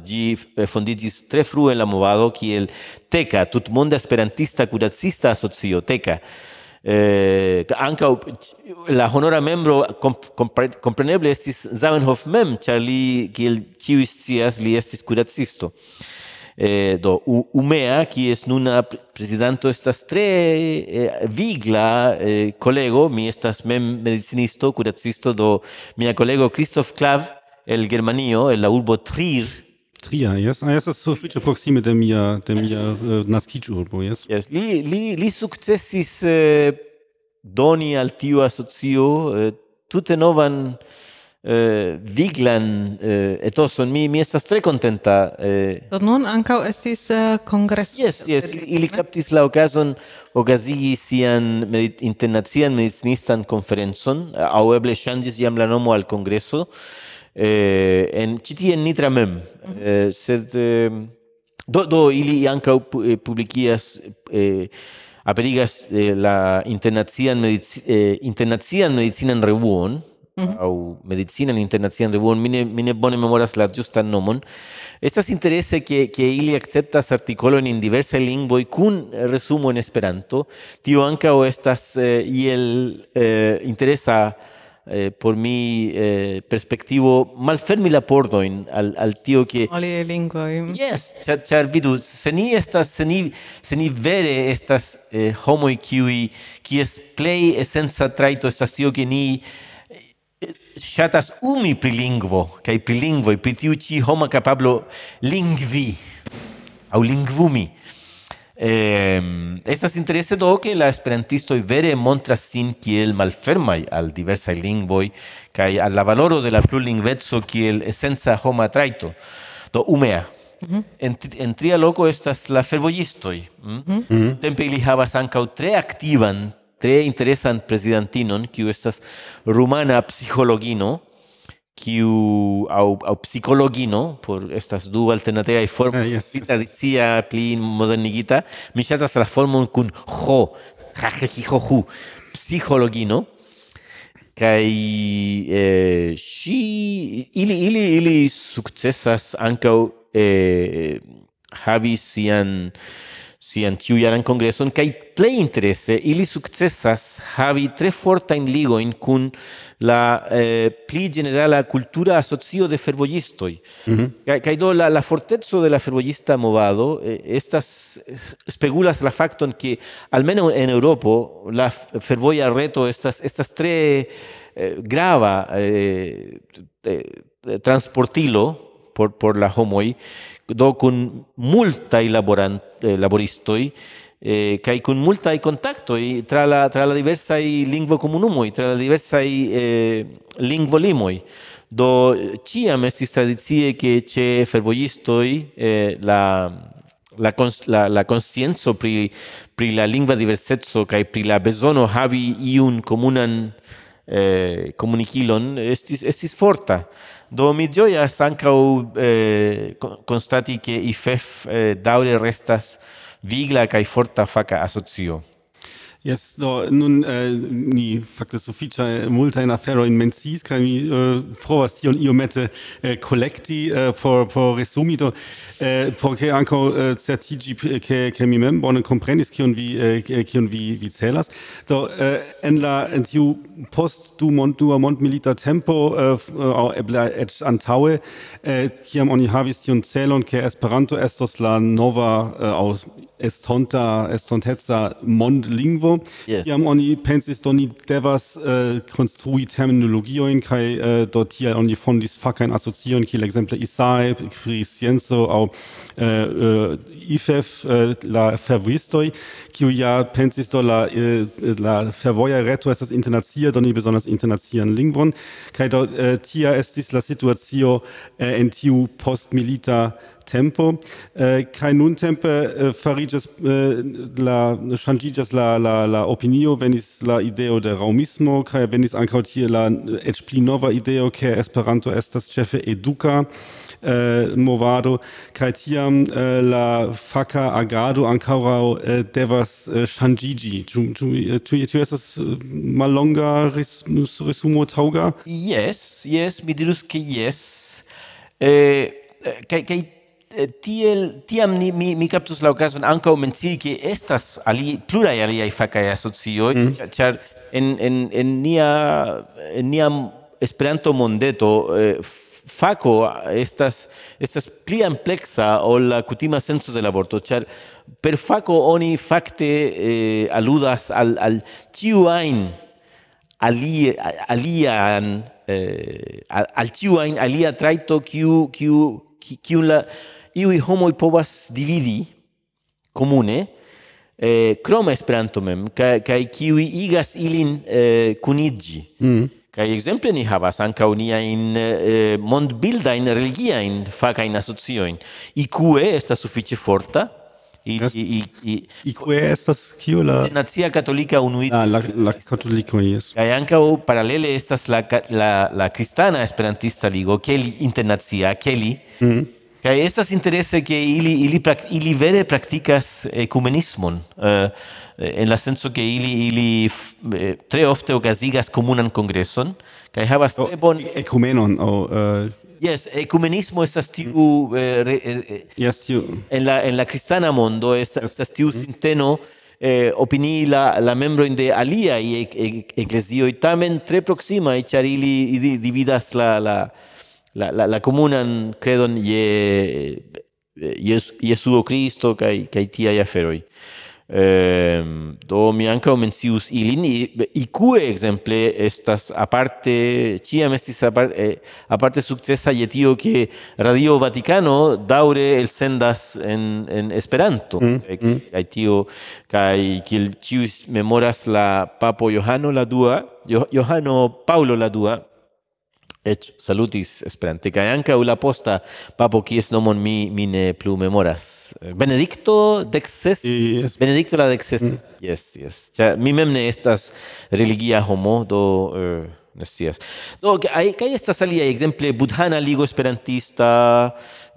gi eh, fondigis tre frue la movado kiel TECA, Tutmonda Esperantista Curacista Asocio, TECA. Eh, anka la honora membro compreneble estis Zamenhof mem, charli li kiel ĉiuj scias li estis kuracisto eh, do Umea qui es nuna prezidanto estas tre eh, vigla eh, kolego mi estas mem medicinisto kuracisto do mia kolego Christoph Klav el Germanio el la urbo Trier Tria, yes. Ah, yes, das sufiĉe proksime de mia de mia uh, naskiĝurbo, yes. Yes, li li li sukcesis eh, doni al tiu asocio eh, tutte novan eh, viglan eh, etoson mi mi estas tre contenta eh. Do nun ankaŭ estis eh, uh, kongreso Yes yes ili kaptis la okazon okazigi sian medit, internacian medicinistan konferencon aŭ eble ŝanĝis jam la nomo al kongreso eh, en ĉi tie en Nitra mem mm -hmm. eh, sed eh, do do ili ankaŭ eh, publikias eh, aperigas eh, la internacian medic eh, internacian medicinan revuon mm -hmm. au medicina in internacian revuon, mi mine bone memoras la justan nomon, estas interesse ke, ke ili acceptas artikolojn in diverse lingvoj kun resumo en Esperanto, tio ankaŭ estas eh, iel eh, interesa eh, por mi eh, perspektivo malfermi la pordojn al al tio ke ali lingua yes char, char vidu se ni estas se ni se ni vere estas eh, homo qui qui kies play essenza traito estas tio ke ni shatas umi pri lingvo, kaj pri lingvo pri tiu ci homa kapablo lingvi aŭ lingvumi. Eh, estas interesse do ke la esperantistoj vere montras sin kiel malferma al diversa lingvoj kaj al la valoro de la plurlingveco kiel essenza homa traito Do umea. Mm -hmm. En, en tria loko estas la fervojistoj. Mm? Mm -hmm. Tempe ili havas ankaŭ tre aktivan tre interesan presidantinon, kiu estas rumana psikologino kiu au au psikologino por estas du alternativa formoj ah, yes, yes, tradicia pli modernigita. Mi chatas la formon kun ho jajejijoju psikologino kai eh, si ili ili ili sukcesas ankaŭ eh, havi sian tiu jaran kongreson kai plej interese ili successas havi tre fortajn ligojn kun la eh, pli generala cultura asocio de fervojistoj kai kai do la la fortezo de la fervojista movado eh, estas spegulas la fakton ke almeno en Europo la fervoja reto estas estas tre eh, grava eh, eh, transportilo por por la homoi do kun multaj laborant eh, laboristoi eh, kai kun multaj i tra la tra la diversa i lingvo comunumo tra la diversa i eh, lingvolimoj. Do ciam estis tradizie che ce fervojistoj eh, la la cons, la la conscienzo pri pri la lingua diverseco kai pri la bezono havi iun comunan eh, eh, comunicilon estis, estis forta. Do mi gioias ancau eh, constati che IFEF eh, daure restas vigla cae forta faca asocio. Yes, do nun äh, ni fakte sufiĉe multajn aferojn menciis kaj mi äh, provas tion iomete äh, kolekti äh, por por resumi. Do eh, por ke ankaŭ äh, certigi, ke ke mi mem bone komprenis kion vi äh, kion vi vi celas. Do äh, en la en tiu post du mont dua mondmilita tempo äh, äh aŭ eble eĉ antaŭe äh, kiam oni havis tion celon ke Esperanto estos la nova äh, aus, estonta estonteca mondlingvo lingvo yes. iam oni pensis do ni devas uh, konstrui terminologiojn kai äh, uh, dort hier oni fondis fakajn asocion kiel exemple ISAE pri scienco au äh, uh, uh, IFEF uh, la fervistoi kiu ja pensis do la uh, la fervoja reto estas internacia do ni besonders internacian lingvon kai dort uh, tia estis la situacio uh, en tiu postmilita tempo. Eh, kaj nuntempe eh, fariĝas eh, la changigas la la la opinio venis la ideo de raumismo kai venis ankaŭ tie la eh, et pli nova ideo ke Esperanto estas ĉefe eduka eh, movado kai tiam eh, la faka agado ankaŭ eh, devas eh, changigi tu tu tu tu estas mallonga res, resumo tauga yes yes mi dirus ke yes. Eh, kai kaj Eh, tiel tiam ni, mi mi captus la okazon ankaŭ mencii ke estas ali pluraj aliaj fakaj asocioj mm. ĉar en en en nia en nia Esperanto mondeto eh, faco estas estas pli amplexa ol la kutima senso de la vorto ĉar per faco oni fakte eh, aludas al al tiu ajn ali alian eh, al tiu ajn alia trajto kiu kiu kiun la iui homoj povas dividi komune eh, krom Esperanto mem kaj kaj kiuj igas ilin eh, kuniĝi. Mm. Kaj ekzemple ni havas ankaŭ niajn eh, mondbildajn religiajn fakajn asociojn. IQE estas sufiĉe forta i i i i que estas kiu la Nacia Katolika Unuita. Ah, la la Katoliko jes. Kaj ankaŭ paralele estas la la la Kristana Esperantista Ligo, ke li internacia, ke li mm -hmm. Kaj estas interese ke ili ili prak, ili vere praktikas ekumenismon eh, en la senso ke ili ili eh, tre ofte okazigas komunan kongreson kaj havas oh, tre bon ekumenon o oh, eh, Yes, ecumenismo estas tiu mm. eh, re, eh, eh, yes, tiu. en la en la cristiana mondo estas estas tiu mm. sinteno eh, opinii la la membro de alia i eklezio tamen tre proxima e charili dividas la la la la, la comunan credon je eh, Jesuo Cristo kai kai tia aferoj. Ehm do mi ankaŭ mencius ilin i IQ ekzemple estas aparte ĉiam estis aparte, eh, aparte sukcesa je tio ke Radio Vatikano daŭre elsendas en en Esperanto. Kaj kaj tio kaj kiel ĉiuj memoras la papo Johano la dua Jo- Johano Paulo la dua et salutis Esperante kaj ankaŭ la posta papo kies nomon mi mi ne plu memoras Benedicto dexes yes. Benedicto la dexes mm. yes yes Cia, mi mem ne estas religia homo do uh, ne scias do kaj estas aliaj ekzemple budhana ligo esperantista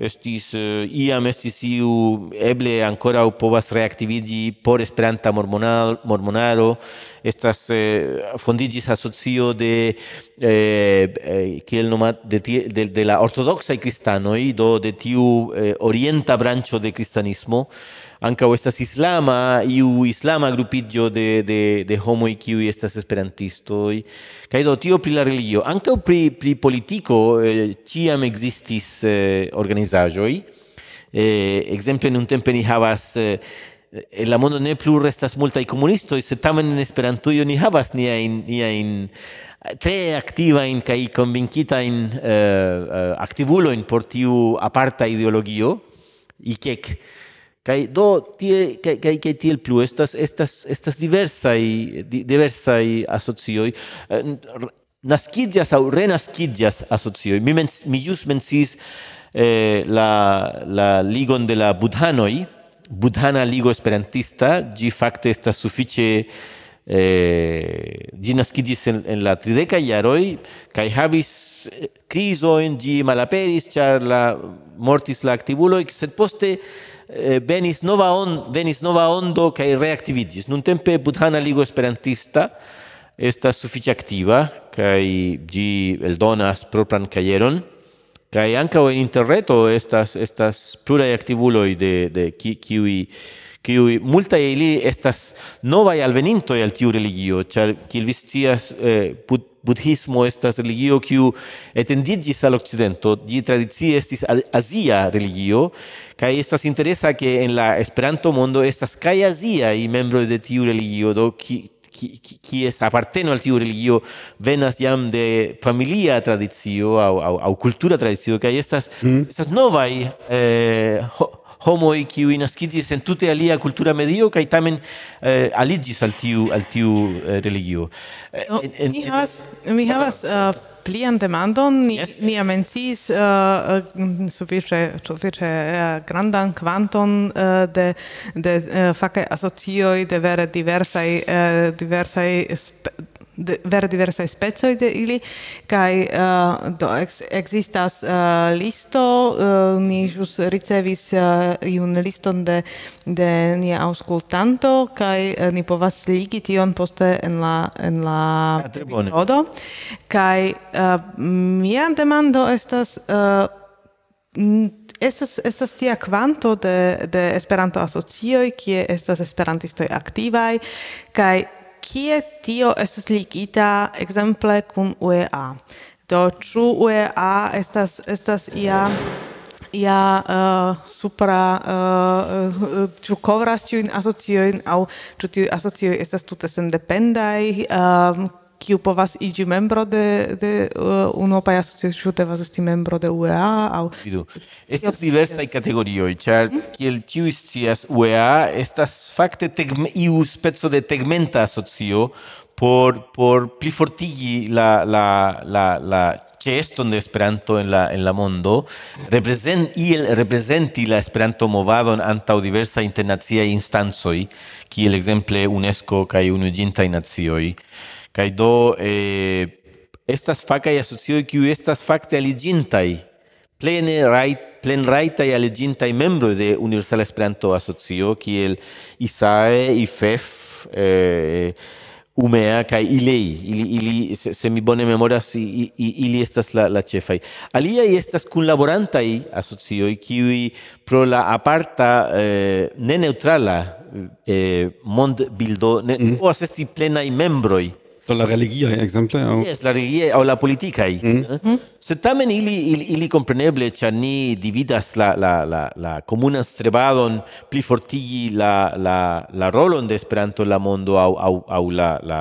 estis uh, iam estis iu eble ancora povas reaktivigi por Esperanta mormonado, mormonaro. Estas eh, fondigis asocio de eh, eh, kiel nomat de, de, de la ortodoxa kristanoj do de tiu eh, orienta brancho de kristanismo ankaŭ estas islama iu islama grupillo de de de homo iu estas esperantisto i kai do tio pri la religio. Anca pri pri politico eh, ciam existis eh, pejzaĝoj. Eh, exemple, nuntempe ni havas eh, en la mondo ne plu restas multaj komunistoj, sed tamen en Esperantujo ni havas niajn niajn tre aktivajn in uh, uh, aktivulo in portiu aparta ideologio, i kek kai do tie kai kai kai tiel plu estas estas estas diversa i diversa i asocio uh, naskidias au renaskidias asocio mi mens, mi jus mensis eh, la, la ligon de la budhanoi, budhana ligo esperantista, gi fakte estas sufiĉe eh, gi naskiĝis en, en la trideka jaroj kaj havis eh, crisojn, gi malaperis, ĉar la mortis la aktivuloj, sed poste eh, venis nova on, venis nova ondo kaj reaktiviĝis. Nuntempe Budhana Ligo Esperantista estas sufiĉe aktiva kaj el eldonas propran kajeron Kai anka en interreto estas estas plura aktivuloj de de qui qui qui multa ili estas nova alveninto al tiu religio, ĉar kiel vistias eh, budhismo estas religio kiu etendiĝis al okcidento, ĝi tradicie estis azia religio kaj estas interesa ke en la Esperanto mondo estas kaj aziaj membroj de tiu religio, do ki, kies aparteno al tiu religio venas iam de familia tradizio au, au, au cultura tradizio, kaj estas mm. estas novai eh, ho, homoj qui naskiĝis en tute alia cultura medio kaj tamen eh, aligis al tiu al tiu eh, religio. Eh, en, en, mi havas mi havas uh, plian demandon ni yes. ni amencis uh, uh sufiĉe sufiĉe uh, grandan kvanton uh, de de uh, fake asocioj de vere diversaj uh, diversaj de, ver diversa specoj de ili kai uh, eh, do ex, existas uh, eh, listo uh, ni jus ricevis uh, iun liston de de ni auskultanto kai uh, ni povas ligi tion poste en la en la rodo kai uh, mia demando estas uh, estas estas tia quanto de de Esperanto asocioj kie estas esperantistoj aktivaj kaj kie tio estas ligita ekzemple kun UEA. Do ĉu UEA estas estas ia ia uh, supra uh, ĉu kovras tiujn asociojn aŭ ĉu tiuj asocioj estas tute sendependaj uh, kiu povas iĝi membro de de uh, unuopaj asociacioj devas esti membro de UEA aŭ vidu estas diversaj kategorioj ĉar mm? kiel ĉiuj scias UEA estas fakte tegme, iu speco de tegmenta asocio por por plifortigi la la la la ĉeeston de Esperanto en la en la mondo represent iel representi la Esperanto movadon antaŭ diversaj internaciaj instancoj kiel ekzemple UNESCO kaj Unuiĝintaj Nacioj kai do eh, estas fakaj asocioj kiuj estas fakte aliĝintaj, plene rajt, plenrajtaj aligintai membro de Universal Esperanto-Asocio kiel ISAE, IFEF, eh, Umea kai ilei, ili, ili se, se mi bone memoras, i, i, ili estas la, la cefaj. Aliaj estas kunlaborantaj asocio ki pro la aparta, eh, ne neutrala eh, mondbildo ne mm. povas esti plenaj membroi Do la religia eh, exemple au Yes, la religia o la politica. Mm. mm. Se tamen ili ili, ili compreneble ĉar ni dividas la la la la comuna strebadon pli fortigi la la la rolon de Esperanto la mondo au au au la la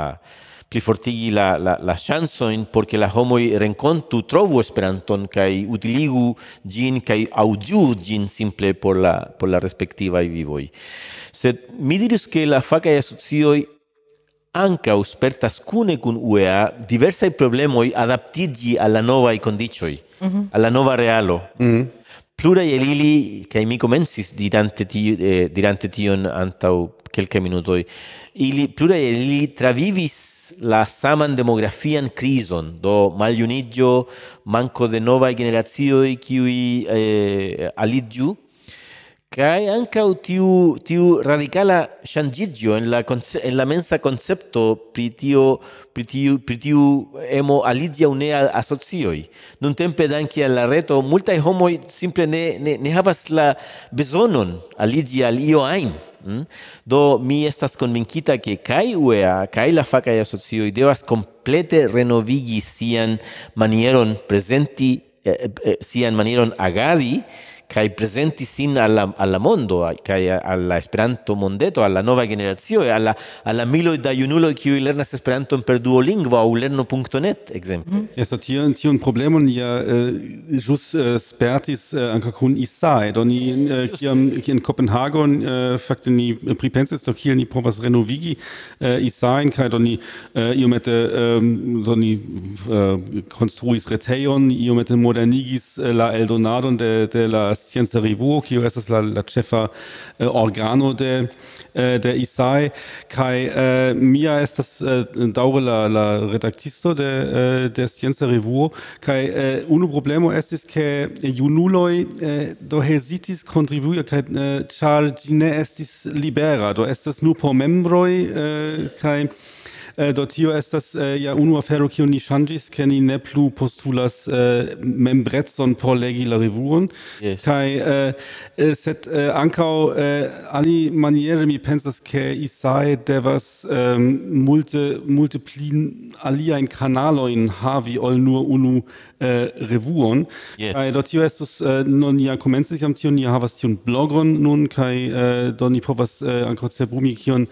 pli fortigi la la la ŝancojn porque la homoi renkontu trovu Esperanton kai utiligu gin kai audiu gin simple por la por la respectiva vivoi. Sed mi dirus ke la faca asocioi anca uspertas cune cun UEA diversai problemoi adaptigi alla novae condicioi, mm -hmm. alla nova realo. Mm -hmm. Plurai el ili, cae mi comensis dirante, tio, eh, dirante tion antau quelca minutoi, ili, plurae el ili travivis la saman demografian crison, do maliunigio, manco de novae generatioi, qui eh, aligiu, Kai anca tiu tiu radicala shangigio en la en la mensa concepto pri tio pri tiu pri tiu emo alidia unea asocioi. Nun tempe danki al la reto multa homo simple ne, ne ne havas la bezonon alidia al io ajn. Mm? Do mi estas convinkita ke kai UEA kai la faca asocioi devas complete renovigi sian manieron presenti eh, eh, eh sian manieron agadi kai presenti sin alla alla mondo kai alla Esperanto mondeto alla nova generazio alla alla milo da junulo kiu lerna Esperanto per duolingo au lerno.net ekzemple mm. Mm-hmm. Eso un problema problemon ja eh, uh, jus uh, eh, spertis eh, uh, ankaŭ kun isai do ni uh, kiam in Kopenhagen uh, fakte ni pripensis do kiel ni provas renovigi uh, isai kai do ni uh, iomete um, ehm, ni uh, konstruis reteion iomete modernigis uh, la Eldonadon de de la Scienza Revuo, kio estas la, la ĉefa uh, organo de, uh, de ISAI, kai uh, eh, mia estas uh, daŭre la, la redaktisto de, uh, de Scienza Revuo, kai uh, unu problemo estis ke junuloj uh, do hesitis kontribui, kaj uh, ĉar ĝi ne estis libera, do estas nur por membroj uh, kaj Eh, do tio estas eh, ja unu afero kiu ni ŝanĝis ke ni ne plu postulas eh, membrecon por legi la revuon yes. kaj sed ankaŭ alimaniere mi pensas ke Isai devas multe multe pli aliajn kanalojn havi ol nur unu äh, revuon. Yes. kaj do tio estos äh, nun ja komencis am tion ni havas tion blogon nun kai äh, do ni povas äh, an ankaŭ cerbrumi kion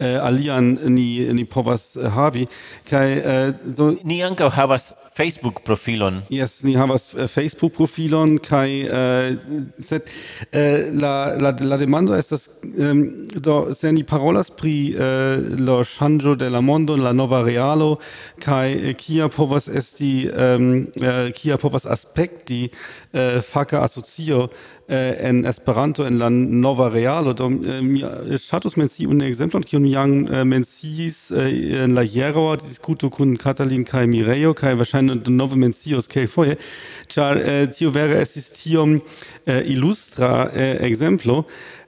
äh, alian ni ni povas eh, havi. Kai eh, do ni ankaŭ havas Facebook profilon. Yes, ni havas eh, Facebook profilon kai eh, set eh, la la la demando estas ehm, do se ni parolas pri eh, lo ŝanĝo de la mondo la nova realo kai kia povas esti ehm, eh, Äh, kia povas aspekti äh, faka asocio äh, en Esperanto en la nova realo. Do mi ŝatus mencii unu ekzemplon kiun mi jam menciis en la hieraŭa diskuto kun Katalin kaj Mirejo kaj verŝajne denove mencios kelkfoje ĉar tio vere estis tiom ilustra ekzemplo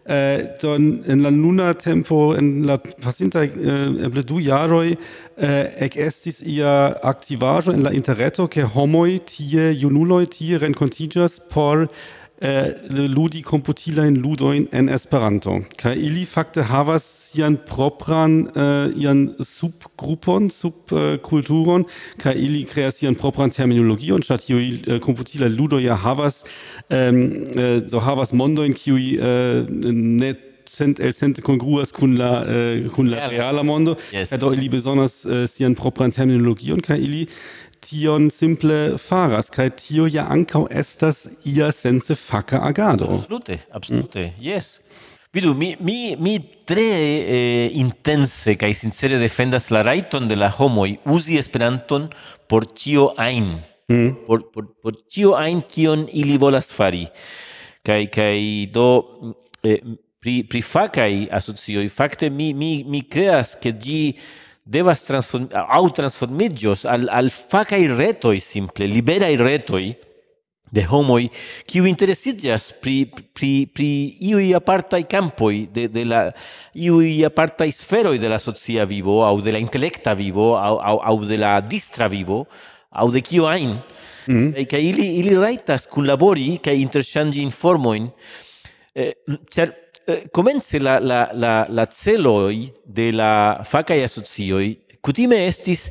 äh, do in la nuna tempo in la pasinta äh, eble du jaroj äh, eh, estis ia aktivaĵo in la interreto ke homoi tie junuloi tie renkontiĝas por eh, ludi ludo ludoin en Esperanto. ka ili fakte havas sian propran eh, ian subgrupon, subkulturon, eh, ka ili kreas sian propran terminologie und statt tiuj eh, computila ludo ja havas eh, so havas mondojn qui eh, ne cent el cent congruas kun la eh, kun la reala mondo. Yes. Do ili besonders eh, sian propran terminologie und ka ili tion simple faras kaj tio ja ankaŭ estas ia sense faka agado absolute absolute mm. yes Vidu, mi, mi, mi tre eh, intense kaj sincere defendas la rajton de la homoj uzi Esperanton por ĉio ajn, mm. por, por, por ĉio ajn kion ili volas fari. Kaj, kaj do eh, pri, pri fakaj asocioj, fakte mi, mi, mi kreas ke ĝi devas transform au transformigios al al facai retoi simple libera retoi de homoi kiu interesigas pri pri pri iuj i campoi de de la iuj i sferoi de la socia vivo au de la intelecta vivo au au, au de la distra vivo au de kiu ajn mm -hmm. e, kaj ili ili rajtas kunlabori kaj interchangi informoin eh, Eh, comence la, la, la, la celoi de la facae asocioi cutime estis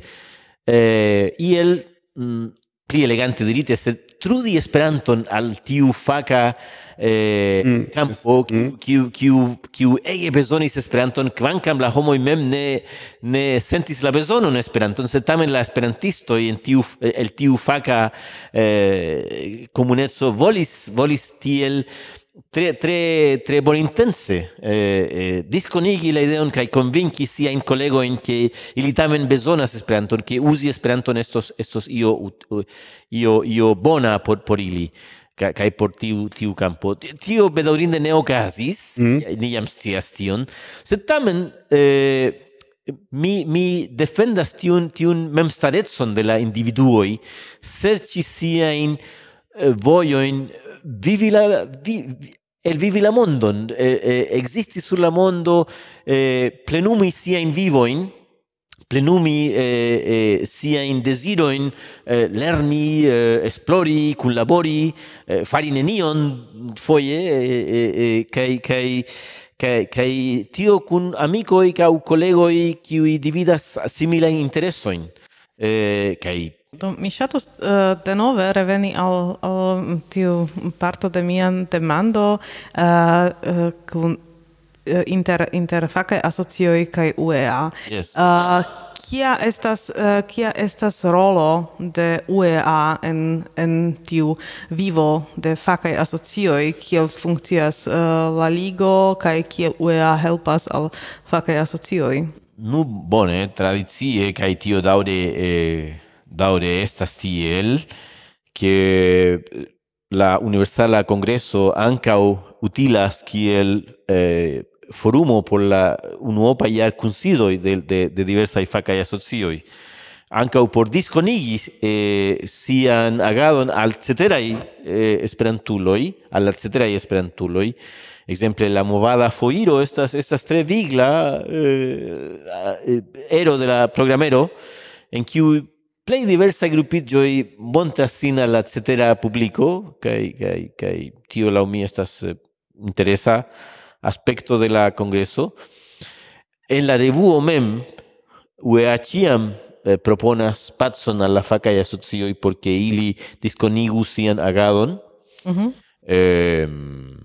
eh, iel mm, pli elegante dirite, se trudi Esperanton al tiu faca eh, mm. campo, mm. kiu, kiu, kiu, ege bezonis Esperanton, kvankam la homoj mem ne, ne sentis la bezonon Esperanton, se tamen la esperantisto en tiu, el tiu faca eh, comunezzo volis, volis tiel tre tre tre bonintense eh, eh, disconigi la ideon kai convinki sia in collego in che ili tamen bezonas esperanto che usi esperanto estos estos io io io bona por por ili kaj kai por tiu tiu campo tio bedaŭrinde ne okazis mm. Eh, ni jam scias tion sed tamen eh, mi mi defendas tiun tiun memstarecon de la individuoi serci sia in eh, vojojn vivi la vi, el vivi la mondon eh, eh, existi sur la mondo eh, plenumi sia in vivoin plenumi eh, eh, sia in desiroin eh, lerni, eh, esplori, kunlabori, eh, fari nenion foie, eh, eh, kai, kai, kai, kai tio kun amicoi collego collegoi qui dividas simila interessoin. Eh, kai Do, mi ŝatus uh, denove reveni al, al tiu parto de mia demando uh, uh, kun inter inter facae asocioj kaj UEA. Yes. Uh, kia estas uh, kia estas rolo de UEA en en tiu vivo de facae asocioj kiel funkcias uh, la ligo kaj kiel UEA helpas al facae asocioj. Nu bone, tradicie kaj tio daŭre eh daure estas tiel, che la Universala Congresso ancau utilas kiel eh, forumo por la unuopa iar considoi de, de, de diversai facae asocioi. Ancau por disconigis eh, sian agadon al ceterai eh, esperantuloi, al ceterai esperantuloi, exemple la movada foiro, estas, estas tre vigla eh, ero de la programero, en kiu plej diversaj grupiĝoj montras sin al la cetera publiko kaj kaj kaj tio laŭ mi estas eh, interesa aspekto de la kongreso. En la revuo mem UEA ĉiam eh, proponas pacon al la fakaj asocioj por ke ili diskonigu sian agadon. Uh -huh. eh, em,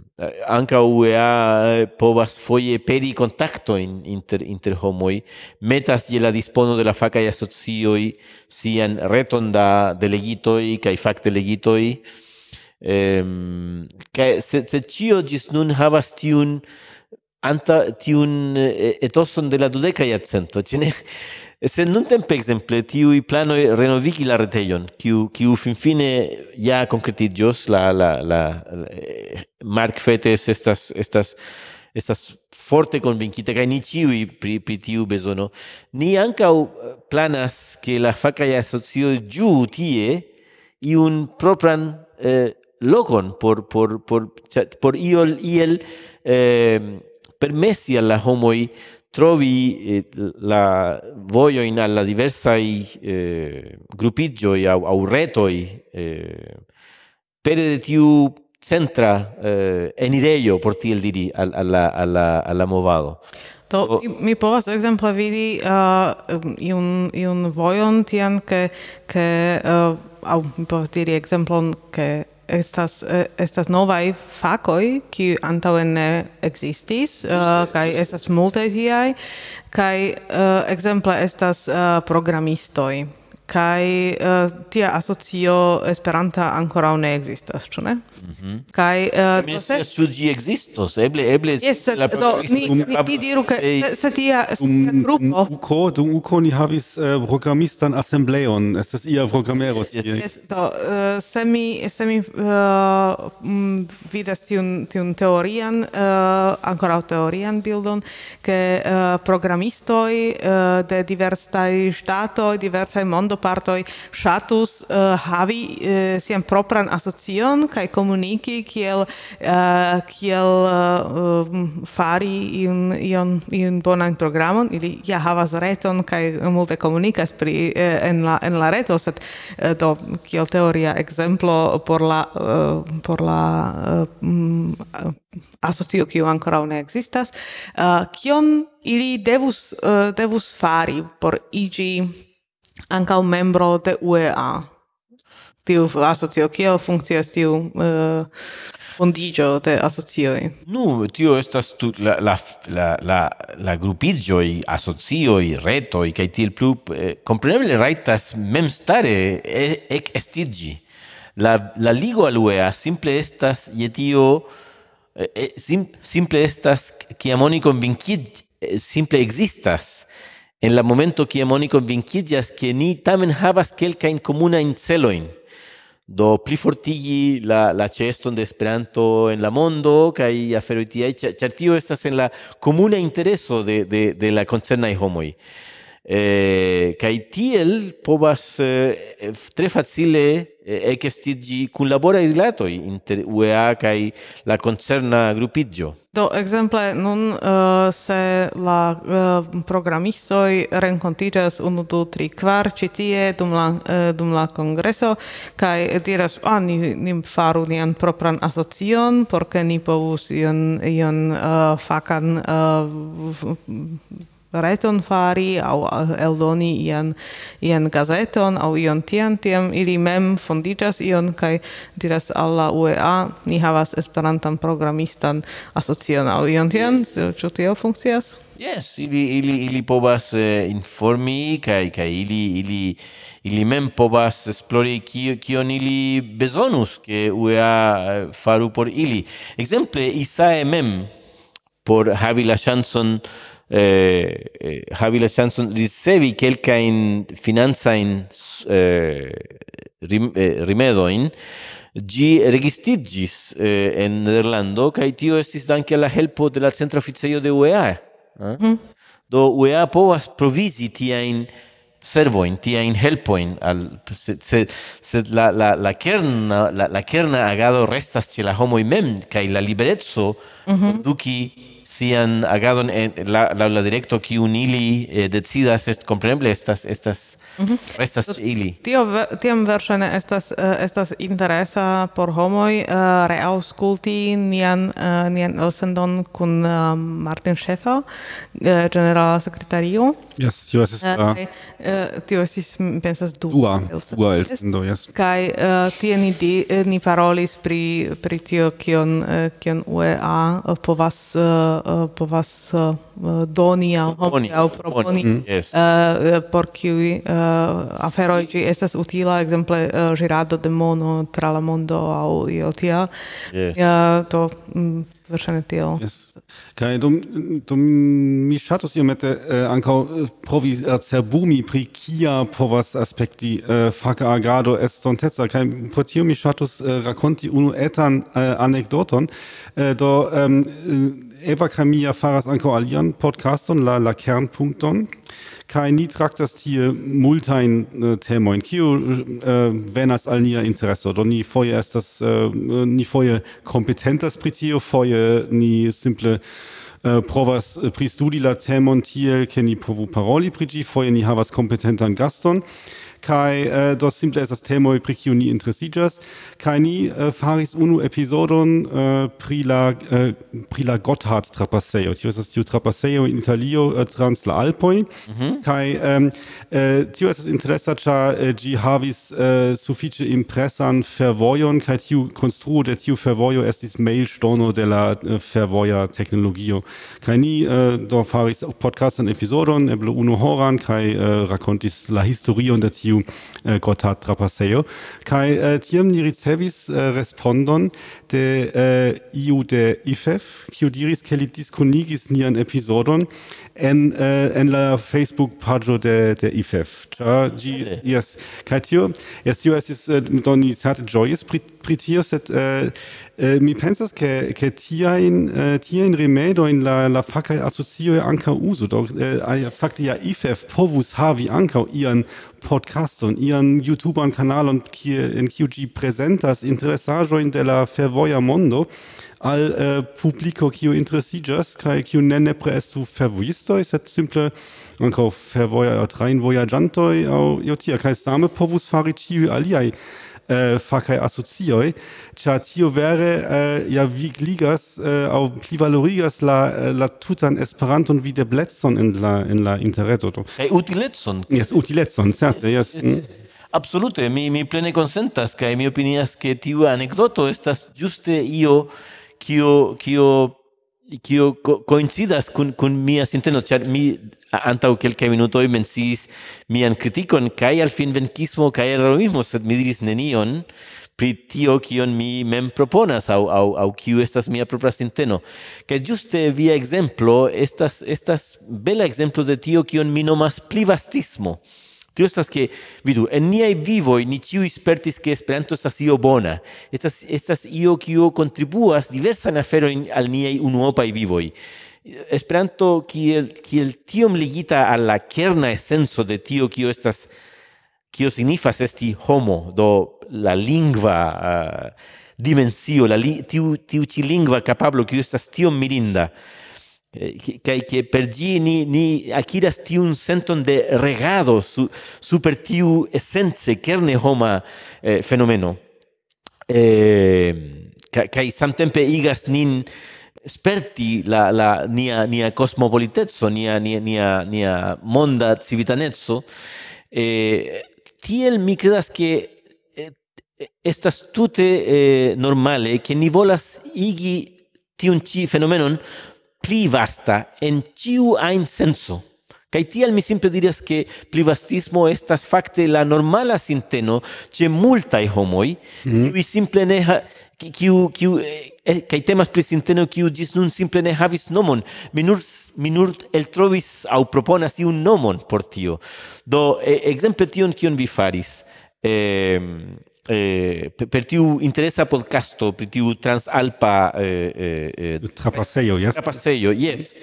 anca UEA eh, povas foie peri contacto in, inter, inter homoi, metas je la dispono de la y asocioi sian reton da delegitoi cae fac delegitoi, ehm, cae se, se cio gis nun havas tiun anta tiun eh, etoson de la dudeca iacento, cine Se non tempe exemple tiui plano renovigi la reteion, kiu, kiu fin fine ja concretigios, la, la, la, la Mark Fetes estas, estas, estas forte convincita, cae ni ciui pri, pri tiu bezono. ni ancau eh, planas che la facae asocio giu tie iun propran eh, locon por, por, por, por iol, iel eh, permessi alla homoi trovi eh, la voglio in alla diversa i eh, gruppigioi au, au retoi eh, per de tiu centra eh, enirejo por tiel diri al, alla, alla, alla movado. Do, o, mi povas ekzemple vidi uh, iun, iun vojon tian, ke, ke uh, au mi povas diri exemplon ke estas eh, estas novaj fakoj kiu antaŭe ne ekzistis uh, kaj estas multaj tiaj kaj uh, ekzemple estas uh, programistoj kai uh, tia asocio esperanta ancora ne existas ĉu ne? Mm -hmm. kaj uh, eh, se ĉu ĝi ekzistos eble eble yes, la do ni ni, ni diru ke se tia grupo uko dum uko ni havis uh, programistan es estas ia programero tie yes, yes, do uh, se mi se mi uh, vidas tiun tiun teorian uh, ancora teorian bildon ke uh, programistoi uh, de diversaj ŝtatoj diversaj mondo partoj ŝatus uh, havi uh, sian propran asocion kaj komuniki kiel uh, kiel uh, fari iun ion iun bonan programon. Ili ja havas reton kaj multe komunikas pri uh, en la en la reto sed uh, do kiel teoria ekzemplo por la uh, por la uh, asocio kiu ankoraŭ ne ekzistas uh, kion ili devus uh, devus fari por iĝi anca un membro de UEA tiu asocio kiel funkcias tiu uh, fondigio de asocioj? Nu tio estas tu la la la la la grupigioi asocioi retoj kaj tiel plu eh, kompreneble rajtas e- ek estigi la la ligo al UEA simple estas je tio eh, sim, simple estas kiam oni konvinkit eh, simple existas en la momento kie oni convincidias que ni tamen havas comuna in celoin do pli fortigi la la ceston de Esperanto en la mondo kaj aferoj tiaj ĉar tio estas en la komuna intereso de de de la koncernaj homoj. Eh, kai tiel povas eh, tre facile ekestigi kunlaboraj rilatoj inter UEA kai la concerna grupiĝo. Do exemple nun uh, se la uh, programistoi renkontiĝas unu du tri kvar ci tie dum la uh, dum la kongreso kai diras ah ni, ni faru nian propran asocion por ke ni povus ion ion uh, fakan uh, reton fari au eh, eldoni ian ian gazeton au ion tian tiam ili mem fondigas ion kai diras alla UEA ni havas esperantan programistan asocion. Au ion tian? Yes. ĉu tiel funkcias? Yes ili ili ili povas eh, informi kai kai ili ili ili mem povas esplori kio kion ili bezonus ke UEA eh, faru por ili. Ekzemple Isae mem por havi la chanson eh, eh Havila Chanson ricevi quelca in finanza in eh, rim, eh, rimedoin gi registigis eh, en Nederlando kai tio estis danke la helpo de la centro oficejo de UEA eh? mm. do UEA povas provisi tia in servo in tia in helpo in al se, se, se la la la kerna la, la kerna agado restas che la homo mem kai la libereco mm -hmm. duki sian agadon en la la, la directo ki unili eh, decidas est kompreneble estas estas mm -hmm. estas ili tio tiam versione estas uh, estas interesa por homoi uh, eh, reauskulti nian uh, nian elsendon kun uh, Martin Schäfer uh, generala sekretario Yes, tio estis... Uh, uh, tio estis, pensas, du. Dua, dua elsendo, yes. Kai uh, eh, tie ni, di, eh, ni parolis pri, pri tio, kion, uh, kion UEA uh, povas, uh, povas uh, doni au, au proponi, mm. yes. uh, por kiui uh, aferoi gi estas utila, exemple, uh, girado de mono tra la mondo au io tia. Yes. Uh, to... Mm, verŝajne tiel. Yes. Kaj dum, dum mi ŝatus iomete uh, ankaŭ eh, provi eh, cerbumi pri kia povas aspekti uh, faka agado estonteca kaj pro tio mi ŝatus uh, rakonti unu etan uh, anekdoton uh, do eh, Evacamia faras anco alian podcaston la la kernpunkton kai ni traktas tie multain uh, temoin kiu uh, venas al nia intereso? Do ni foje estas uh, ni foje kompetentas pri tio foje ni simple provas pristudi la temon tiel ke ni povu paroli pri ĝi foje ni havas kompetentan gaston kai äh, uh, do simple estas temo pri kiu ni interesiĝas. Kai ni uh, faris unu episodon uh, pri la uh, pri la Gotthard trapasejo. Tio estas tiu trapasejo in Italio uh, trans la Alpoj. Mm -hmm. kai um, uh, tio estas interesa ĉar uh, ĝi havis uh, sufiĉe impresan fervojon kai tiu konstruo de tiu fervojo estis mailŝtono de la uh, fervoja teknologio. Kai ni uh, do faris podcastan episodon eble unu horan kai uh, rakontis la historion de tiu tiu äh, uh, Grotat trapasejo kai uh, tiam ni ricevis uh, respondon de uh, iu de IFEF kiu diris ke li diskonigis nian episodon en uh, en la Facebook pagio de de IFEF ja ĝi yes. Kai tio yes tio estis uh, doni certe pri pri tio sed uh, uh, mi pensas ke ke tia in uh, äh, tia in remedo in la la faca asocio anca uso do uh, äh, äh, fakti ja ifef povus havi anca ian ihren youtuber kanal und hier in QG presentas interessajo in de la fervoja mondo. Al uh, publico kiu interesiĝas kai kiu ne nepre estu fervojistoj, sed simple ankaŭ fervoia trein trajnvojaĝantoj aŭ io tia kai same povus fari ĉiuj aliaj äh, facai asocioi, cia tio vere äh, ja vigligas äh, au plivalorigas la, äh, la tutan Esperanton vide bletson in la, in la interreto. Kai utilecon. Yes, utilecon, certe, yes. yes, yes. Mm. Absolute, mi, mi plene consentas, kai mi opinias, che tiu anecdoto estas juste io, kio, kio kio co coincidas kun kun mia sinteno ĉar mi antaŭ kelkaj minutoj mencis mian kritikon kaj al finvenkismo kaj al heroismo sed mi diris nenion pri tio kion mi mem proponas aŭ aŭ aŭ kiu estas mia propra sinteno. Kaj juste via ekzemplo estas estas bela ekzemplo de tio kion mi nomas plivastismo Tio estas che, vidu, en niai vivoi ni ciui spertis che Esperanto estas io bona. Estas, estas io kio contribuas diversan aferoin al niai unuopai vivoi. Esperanto kiel, kiel tiom ligita alla kerna essenso de tio kio estas kio signifas esti homo, do la lingva uh, dimensio, la li, tiu, tiu ci lingva capablo kio estas tiom mirinda. Eh, kai che per gi ni ni akiras tiun senton de regado su super tiu essenze kerne homa eh, fenomeno. Eh, kai samtempe igas nin sperti la la nia nia cosmopolitezzo nia nia nia, nia monda civitanezzo. Eh, tiel mi credas che eh, estas tute eh, normale che ni volas igi tiun ci fenomenon pli vasta en ciu ein senso. Kai tial mi simple diras che plivastismo estas fakte la normala sinteno ce multai homoi, mm -hmm. simple ne ha, kiu kiu eh, eh kai temas pri sinteno kiu dis nun simple ne havis nomon. Mi nur mi nur au aŭ proponas iun nomon por tio. Do eh, exemple tion kion vi faris. Eh, eh, per tiu interesa podcasto, per tiu transalpa eh, eh, eh trapasejo, yes. Trapasejo, yes.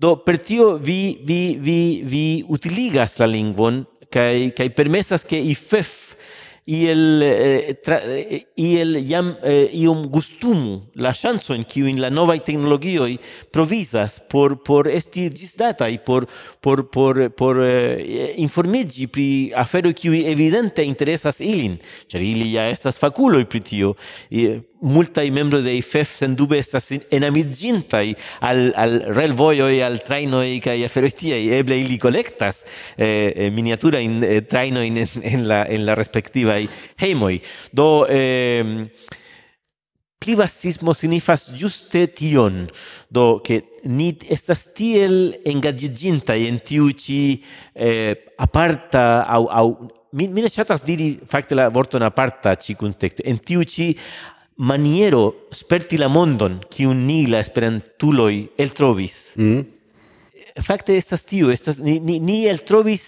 Do per tio vi vi vi vi utiligas la lingvon kai kai permesas ke IFEF iel eh, tra, eh, iel jam eh, iom gustumu la ŝanco in kiu in la nova tecnologio provisas por por esti ĝisdataj por por por por eh, informigi pri afero kiu evidente interesas ilin. Cer ili ja estas faculo pri tio multai membro de IFEF sen dube estas enamigintai al, al relvoioi, al traino trainoi cae e Eble ili collectas eh, eh, miniatura in eh, traino en, en, la, en la respectivai heimoi. Do... Eh, Privacismo signifas juste tion, do che ni estas tiel engagiginta en tiu ci eh, aparta au, au mi, mi ne chatas diri facte, la vorton aparta ci contexte, en tiu ci maniero sperti la mondon, kiun ni la esperantuloi eltrovis. Mm. Fakte estas tiu, estas, ni, ni, ni eltrovis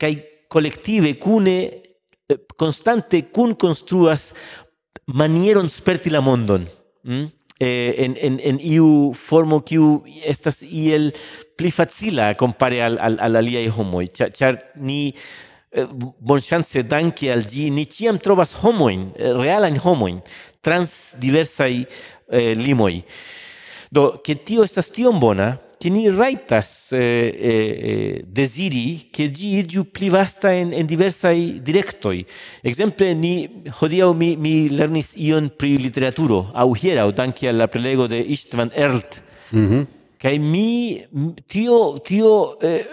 kai collective cune eh, constante cun construas manieron sperti la mondon. Mm? Eh, en, en, en iu formo kiu estas iel pli facila compare al, al, al aliai homoi, char, char ni Eh, bonŝance danke al ĝi ni ĉiam trovas homojn, eh, realajn homojn, trans diversaj eh, limoj. Do, ke tio estas tiom bona, che ni raitas eh, eh, eh desiri che gi irgiu pli vasta en, en diversai directoi. Exemple, ni hodiau mi, mi lernis ion pri literaturo, au hierau, danke alla prelego de Istvan Erlt. Mm -hmm. Kai mi, tio, tio, eh,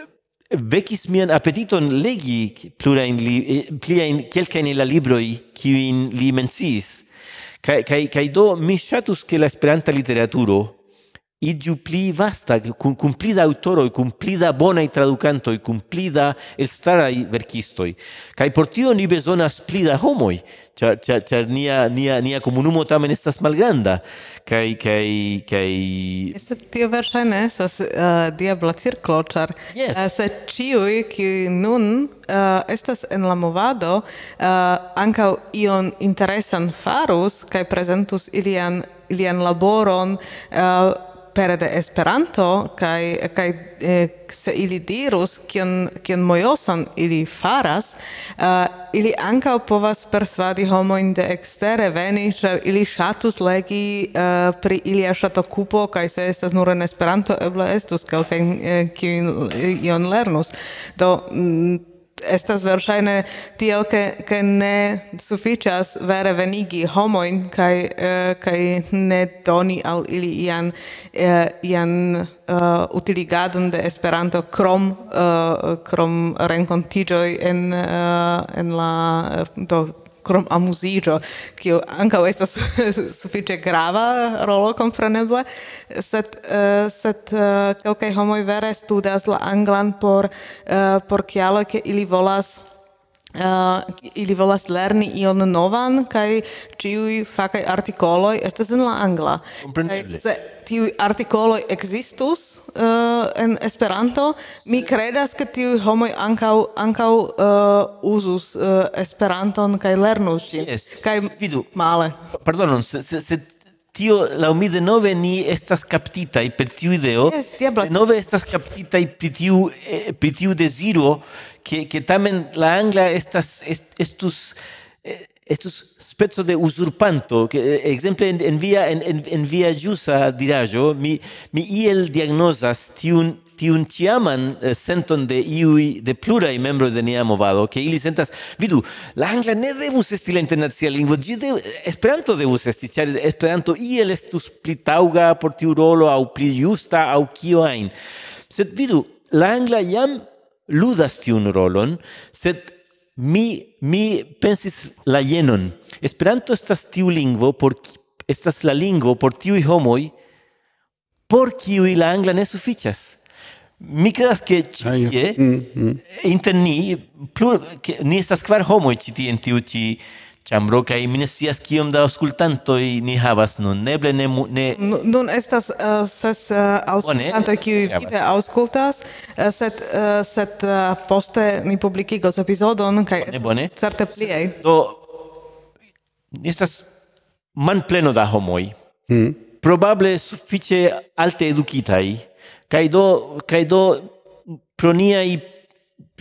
vecis mian appetiton legi plura in li, eh, plia in quelca in la libroi qui in li mencis Kai kai kai do mi shatus che la esperanta literaturo igiu pli vasta, cum, cum pli da autoroi, cum pli da bonai traducantoi, cum pli da elstarai. Kai por tio ni besonas pli da homoi, char, char, char nia, nia, nia comunumo tamen estas malgranda. Kai, kai, kai... Este tio versene, estas uh, diabla circlo, char yes. uh, se ciui, qui nun uh, estas en la movado, uh, ancau ion interesan farus, kai presentus ilian, ilian laboron, uh, pere de Esperanto kaj kaj eh, se ili dirus kion kion mojosan ili faras uh, ili ankaŭ povas persvadi homojn de ekstere veni ĉar ili ŝatus legi uh, pri ilia ŝatokupo kaj se estas nur en Esperanto eble estus kelkajn eh, kiujn eh, ion lernus. Do mm, estas verŝajne tiel ke ke ne sufiĉas vere venigi homojn kaj uh, kaj ne doni al ili ian uh, ian uh, utiligadon de Esperanto krom uh, krom renkontiĝoj en uh, en la do krom amuzigio, kiu anka estas sufiĉe grava rolo kompreneble, sed uh, sed uh, kelkaj homoj vere studas la anglan por uh, por kialo ke ili volas uh, ili volas lerni ion novan kaj ĉiuj fakaj artikoloj estas en la angla. Kompreneble. Se tiuj artikoloj ekzistus uh, en Esperanto, mi kredas ke tiuj homoj ankaŭ ankaŭ uh, uzus uh, Esperanton kaj lernus ĝin. Yes. Kaj vidu male. Pardonon, se, se, se tio la mi de nove ni estas captita per tiu ideo. Yes, de nove estas captita pri tiu eh, pri tiu desiro che che tamen la angla estas est, estus eh, estus spezzo de usurpanto che exemple eh, en, en via en, en, en via jusa dirajo mi mi iel diagnosas tiun tiun tiaman eh, senton de iui, de plurai membro de nia movado, ke ili sentas, vidu, la angla ne devus esti la internacia lingvo, gi de, Esperanto devus esti, char Esperanto iel estus pli tauga por tiu rolo, au pli justa, au kio ain. Sed vidu, la angla jam ludas tiun rolon, sed mi, mi pensis la jenon. Esperanto estas tiu lingvo, por, estas la lingvo por tiuj homoj, por kiuj la angla ne sufiĉas. Mi credas che cie, ah, mm, mm. inter ni, plur, che, ni estas kvar homoj ĉi tie en tiu ĉi ĉambro kaj mi ne scias kiom da aŭskultantoj ni havas nun. Neble ne... ne... Nun estas uh, ses uh, aŭskultantoj kiuj vive aŭskultas, uh, sed, uh, sed uh, poste ni publikigos epizodon kaj bone, bone. certe pliaj. Do, ni estas manpleno da homoj. Mm. Probable sufiĉe alte edukitaj Kaj do, kaj do pro niaj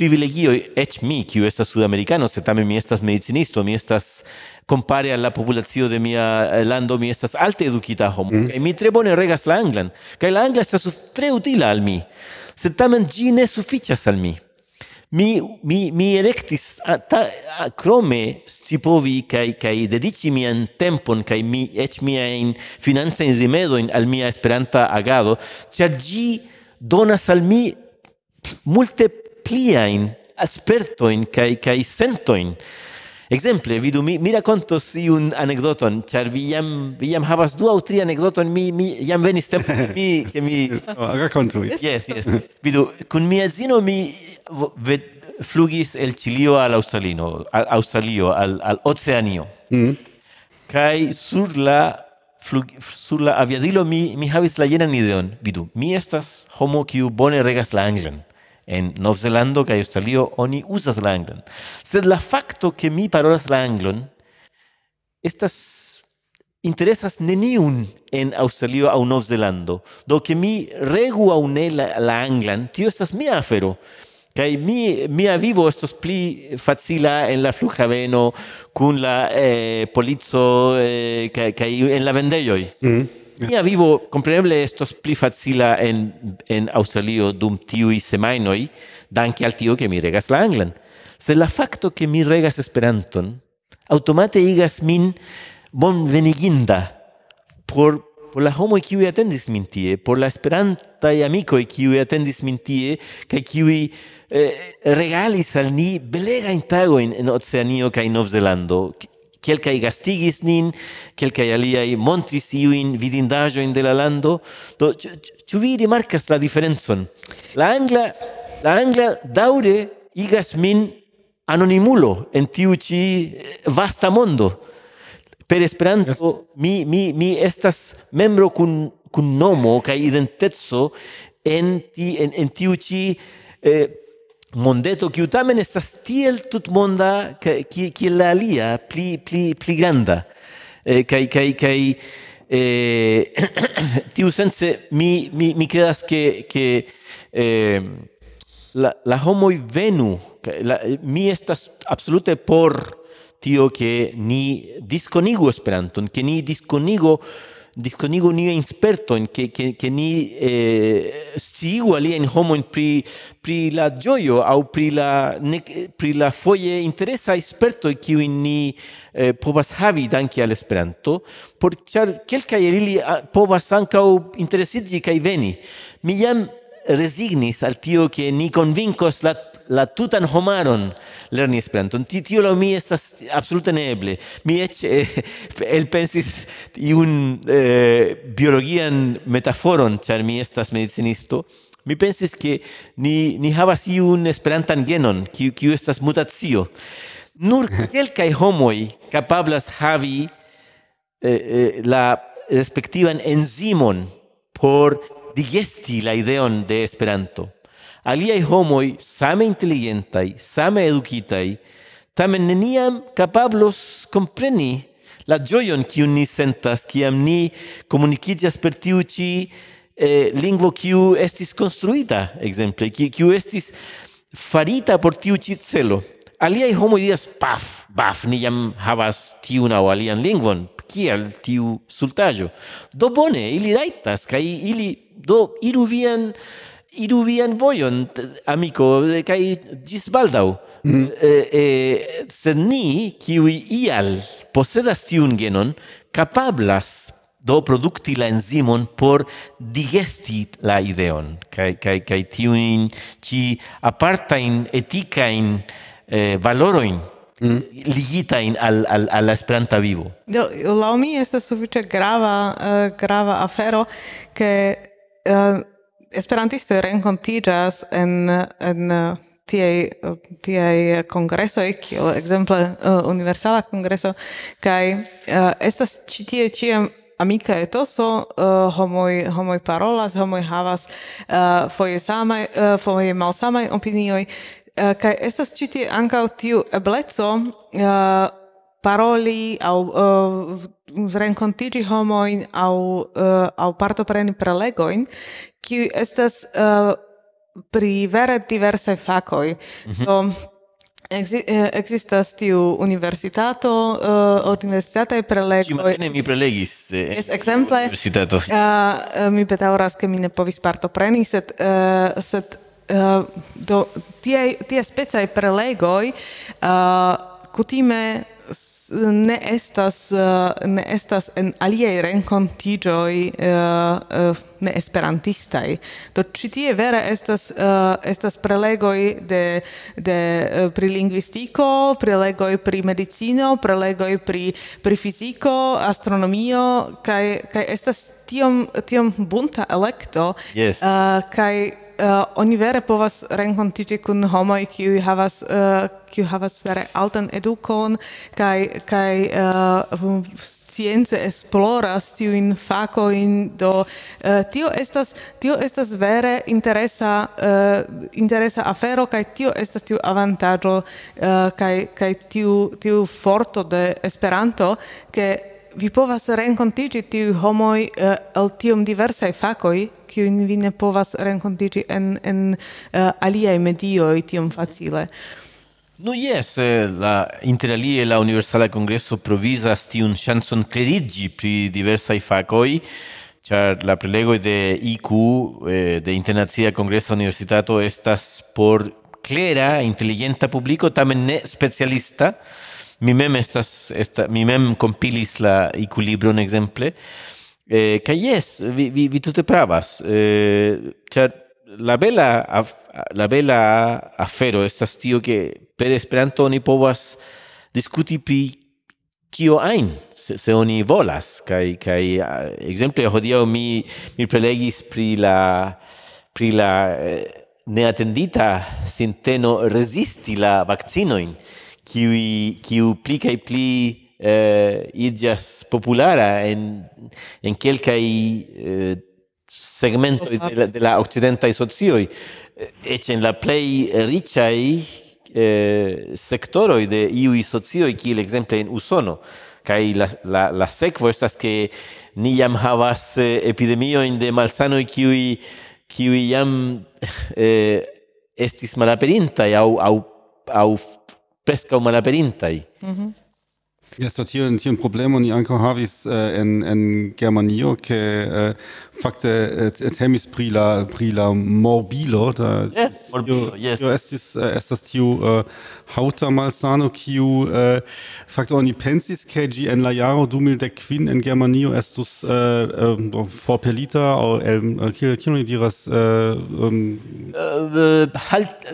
privilegioj, eĉ mi, kiu estas sudamericano, se tamen mi estas medicinisto, mi estas compare alla populacio de mia eh, lando, mi estas alte edukita homo, mm. kaj mi tre bone regas la anglan, kaj la angla estas tre utila al mi, se tamen ĝi ne sufiĉas al mi mi mi mi electis a, ta, a, crome scipovi kai kai dedici mian tempon kai mi ec mia in finanza in rimedo in al mia esperanta agado ĉar ĝi donas al mi multe pliajn aspertojn kaj kaj sentojn Exemple, vidu, mi, mi racontos iun anekdoton, ĉar vi jam, vi jam havas du aŭ tri anekdoton, mi, mi jam venis tempo, mi... Ke mi... oh, racconto. Yes, yes. Vidu, kun mia edzino mi ved, flugis el Chilio al Australino, al Australio, al, al Oceanio. Mm. Sur la flug, sur la aviadilo mi, mi havis la jenan ideon. Vidu, mi estas homo kiu bone regas la anglan en Novzelando kaj Australio oni uzas la anglan. Sed la fakto ke mi parolas la anglon estas interesas neniun en Australio aŭ Novzelando. Do ke mi regu aŭ ne la, la anglan, tio estas mia afero. Kaj mi, mia vivo estos pli facila en la flughaveno kun la eh, polico eh, kaj, kaj en la vendejoj. Mm. Mia vivo compreneble estos pli facila en en Australio dum tiui semainoi, danke al tio che mi regas la anglan. Se la facto che mi regas Esperanton automate igas min bonveniginda por por la homo kiu atendis min tie, por la esperanta y amico kiu atendis min tie, kaj kiu eh, regalis al ni belega intago en, en Oceanio kaj Novzelando. Quelcae gastigis nin, quelcae aliai montris iuin vidindajoin de la lando. Do, ĉu vi rimarkas la diferencon? La angla, la angla daure igas min anonimulo en tiu ĉi eh, vasta mondo. Per Esperanto, yes. mi, mi, mi estas membro kun, kun nomo kaj identeco en, ti, en, en tiu ĉi eh, mondeto kiu tamen estas tiel tutmonda kiel la alia pli pli pli granda. Eh, kaj kaj kaj eh, tiu sense mi mi mi credas ke ke eh, la la homo venu la, mi estas absolute por tio ke ni diskonigu Esperanton ke ni diskonigu disconigu ni in che, che, che ni eh, sigu alia in homoin pri, pri la gioio au pri la, ne, pri la foie esperto espertoi che ni eh, povas havi danke al Esperanto, por char quelcae ili povas ancau interesigi cae veni. Mi jam resignis al tio che ni convincos la la tutan homaron lerni Esperanton. Ti, tio la mi estas absolute neeble. Mi ec eh, elpensis iun eh, biologian metaforon, char mi estas medicinisto, mi pensis ke ni, ni havas iun esperantan genon, kiu, kiu estas mutatio. Nur kelkaj homoj kapablas havi eh, eh, la respektivan enzimon por digesti la ideon de Esperanto aliai homoi same intelligentai, same educitai, tamen neniam capablos compreni la gioion kiu ni sentas, kiam ni comunicigas per tiu ci eh, lingvo kiu estis construita, exemple, kiu estis farita por tiu ci celo. Aliai homoi dias, paf, baf, ni jam havas tiun au alian lingvon, kiel tiu sultajo. Do bone, ili raitas, kai ili do iru vian iru vian vojon, amico, kai gis baldau. Mm-hmm. Eh, eh, mm. E, sed ni, kiui ial posedas tiun genon, capablas do producti la enzimon por digesti la ideon, kai, kai, kai tiun ci apartain eticain eh, valoroin mm. ligitain al, al, al esperanta vivo. Do, lau mi estas sufiĉe grava, uh, grava afero, ke uh, esperantisto renkontiĝas en en tiei tiei kongreso kiel ekzemple uh, universala kongreso kaj uh, estas ĉi tie ĉiam amika etoso uh, homoj homoj parolas homoj havas uh, foje same uh, foje malsame opinioj uh, kaj estas ĉi tie ankaŭ tiu ebleco uh, paroli aŭ uh, renkontigi homoin au, uh, au partopreni prelegoin, kiu estas uh, pri vere diversai facoi. Mm -hmm. Exi eh, existas tiu universitato, uh, universitate prelegoi. Ci matene mi prelegis. Eh, es exemple. Universitato. Uh, mi petauras, che mi ne povis partopreni, set, uh, set uh, do, tie, tie specai prelegoi uh, kutime ne estas eh, ne estas en aliaj renkontiĝoj eh, eh, ne esperantistaj do ĉi tie vere estas estas prelegoj de de pri lingvistiko prelegoj pri medicino prelegoj pri pri fiziko astronomio kaj kaj estas tiom tiom bunta elekto yes. kaj uh, oni vere povas renkontiĝi kun homoj kiuj havas eh, uh, kiu havas vere altan edukon kaj kaj uh, science esploras tiujn fakojn. Do uh, tio estas tio estas vere interesa uh, interesa afero kaj tio estas tiu avantaĝo uh, kaj kaj tiu tiu forto de Esperanto ke vi povas renkontiĝi tiuj homoj uh, el tiom diversaj fakoj kiujn vi ne povas renkontiĝi en en uh, aliaj medioj tiom facile. Nu yes, eh, la interalie la Universala Congresso provisas tiun chanson credigi pri diversai facoi, char la prelego de IQ eh, de Internazia Congresso Universitato estas por clera, inteligenta publico, tamen ne specialista. Mi mem estas esta, mi mem compilis la IQ libron exemple, Eh, kaj yes, vi, vi, vi tutte pravas, eh, ĉar la bela, la bela afero estas tio ke per Esperanto ni povas diskuti pri kio ein se, se oni volas, kai kai ekzemple eh, hodiaŭ mi, mi prelegis pri la, pri la eh, neatendita sinteno resisti la vaccinoin, kiu, kiu pli kai pli eh, idias populara en en kelkaj eh, segmento de la, de la occidenta i socioi e eh, en la play riĉaj eh, sektoroj de iuj socioi kiel exemple en Usono kai la la la sekvo estas ke ni jam havas eh, epidemiojn de malsano ki ki jam eh, estis malaperintaj au au aŭ pesca malaperintaj. Mm -hmm. Jeso tiun tiun problemon ni ankaŭ havis eh, äh, en en Germanio ke eh, fakte temis pri la pri la morbilo da yes. morbilo yes. Tio estis äh, estas tio uh, hauta malsano kiu uh, fakte oni pensis ke gi en la jaro 2015 en Germanio estus ähm, uh, um, forpelita aŭ um, kiel kiel oni diras uh, um, uh, halt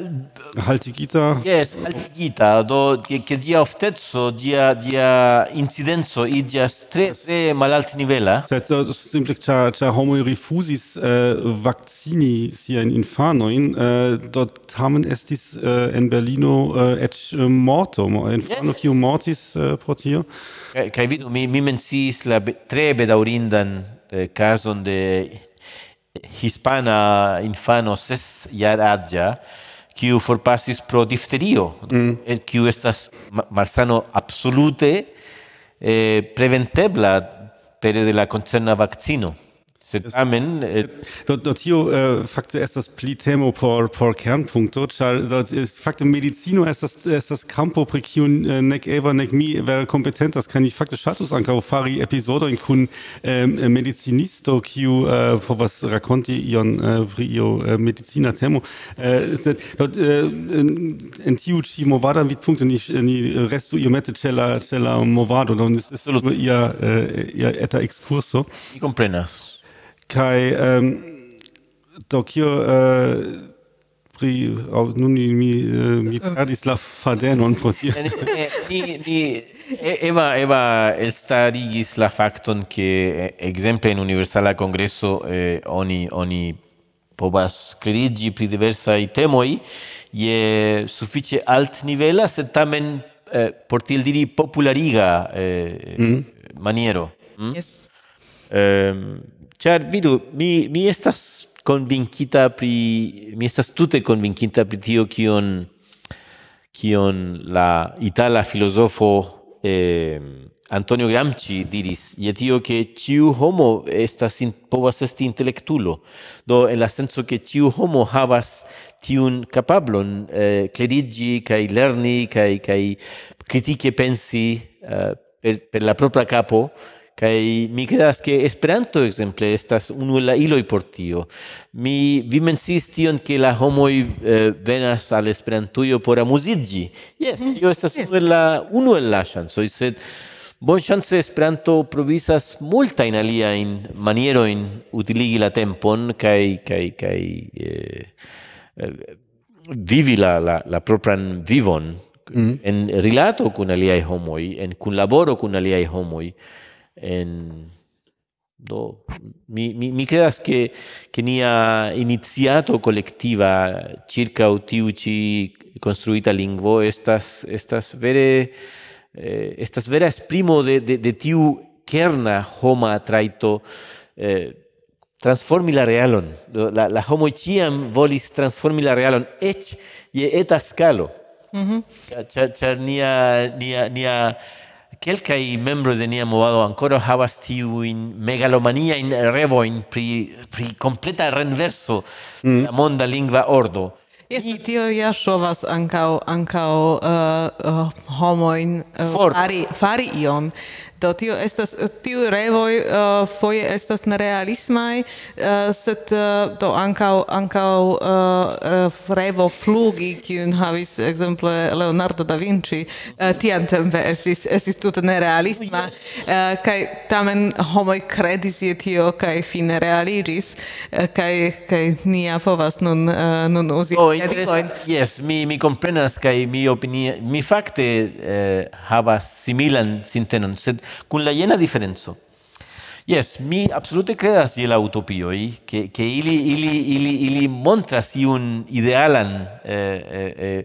haltigita yes haltigita do ke, dia oftezo dia dia la incidenzo igas tre tre malalt nivela. Sed uh, simple cha cha homo rifuzis uh, eh, in infano in uh, eh, dort tamen estis uh, en Berlino uh, et uh, morto, infano kiu mortis uh, pro tio. Kai, kai vidu, mi, mi mencis la be, tre bedaurindan eh, cason de hispana infano ses jaraĝa, kiu forpasis pro difterio, mm. kiu estas malsano absolute eh, preventebla pere de la concerna vaccino. Sed tamen äh, do do tio uh, fakte estas pli temo por por kernpunkto ĉar äh, fakte medicino estas estas campo pri kiu uh, nek Eva nek mi vere kompetentas kaj ich fakte status ankaŭ fari epizodojn kun um, ähm, medicinisto kiu uh, povas rakonti ion uh, pri io uh, medicina temo. Uh, sed do uh, en tiu ĉi movada vidpunkto ni ni restu iomete ĉe la ĉe la movado do estas ia uh, ia eta excurso mi comprenas Kai ähm, do kio äh, pri au, nun mi äh, mi äh. perdis la fadenon pro tio. Äh, ni ni Eva Eva starigis la fakton ke eh, exemple en Universala congresso eh, oni oni povas krigi pri diversaj temoi je alt nivela sed tamen eh, por tiel diri populariga eh, mm. maniero. Mm? Yes. Ehm, ĉar vidu, mi mi estas convincita pri mi estas tute convincita pri tio kion kion la itala filosofo eh, Antonio Gramsci diris je tio ke ciu homo estas in, povas esti intelektulo. Do en la senso ke ciu homo havas tiun kapablon eh, clerigi, kaj lerni kaj kaj kritike pensi eh, per, per la propria capo Kai mi credas che Esperanto exemple estas unu la iloj por tio. Mi vi mencis tion ke la homoj eh, venas al Esperantujo por amuziĝi. Yes, mm, tio estas unu la unu el la ŝancoj, sed bon chance Esperanto provisas multa in alia in maniero in utiligi la tempon kai kai kai eh, eh, vivi la la la propran vivon mm. en rilato kun aliaj homoj, en kunlaboro kun aliaj homoj en do mi mi mi credas che che nia iniziato collettiva circa utiuci construita lingvo estas estas vere eh, estas vera esprimo de de de tiu kerna homa traito eh, transformi la realon la la homo ciam volis transformi la realon et je eta scalo mhm mm -hmm. nia nia nia Quelcae membro de nia movado ancora havas tiuin megalomaniain revoin pri, pri completa renverso mm. la monda lingua ordo. Yes, I... tio ja shovas ankau ankau uh, uh, homoin uh, fari fari ion Do tio estas tiu revoj uh, foje estas nerealismaj, uh, sed uh, do ankaŭ ankaŭ uh, uh, revo flugi kiun havis ekzemple Leonardo da Vinci uh, tian tempe estis estis tute nerealisma. Oh, uh, kaj tamen homoj kredis je tio kaj fine realiĝis uh, kaj kaj nia povas nun uh, nun uzi oh, yes mi mi komprenas kaj mi opinia mi fakte eh, havas similan sintenon sed kun la jena diferenco. Yes, mi absolute credas je la utopioi, che, che ili, ili, ili, ili montras iun idealan eh, eh, eh,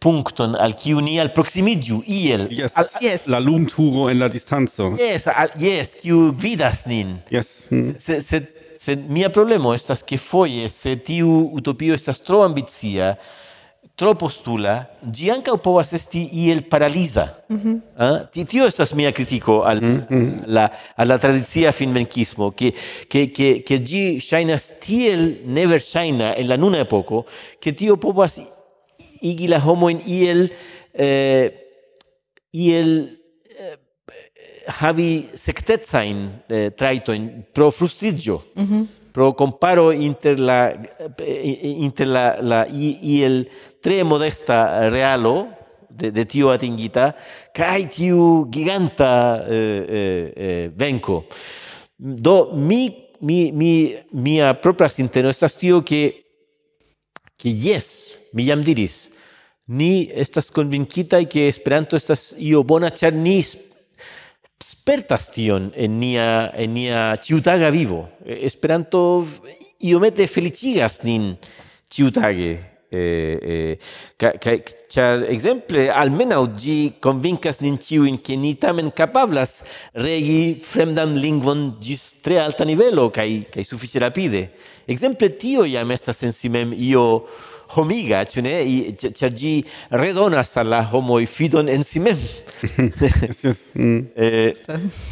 puncton al kiu ni al proximidju iel. Yes, al, yes. la lumturo en la distanzo. Yes, al, yes, kiu vidas nin. Yes. Mm. Se, se, se mia problemo estas che foje se tiu utopio estas tro ambizia, tro postula, gi anca povas esti iel paralisa. Mm -hmm. eh? Ah, ti, tio estas mia critico al, mm -hmm. alla, alla tradizia filmenchismo, che, che, che, che gi shainas tiel never shaina en la nuna epoco, che tio povas igi la homo in iel eh, iel eh, havi sectezain eh, traitoin pro frustrigio. Mm -hmm pro comparo inter la inter la la iel tre modesta realo de de tio atingita kaj tiu giganta eh, eh, eh, venko do mi mi mi mia propra sinteno estas tio ke ke yes mi jam diris ni estas convincita ke Esperanto estas io bona charnis ni spertas tion en nia, en nia ciutaga vivo. Esperanto iomete felicigas nin ciutage. Eh, eh, ca, ca, char exemple, almenau gi convincas nin ciuin che ni tamen capablas regi fremdan lingvon gis tre alta nivelo, cae, cae suffice rapide. Exemple, tio iam estas en mem io homiga, ĉu ne? Ĉar ĝi redonas al la homoj fidon en si mem. Jes. Mm. Eh,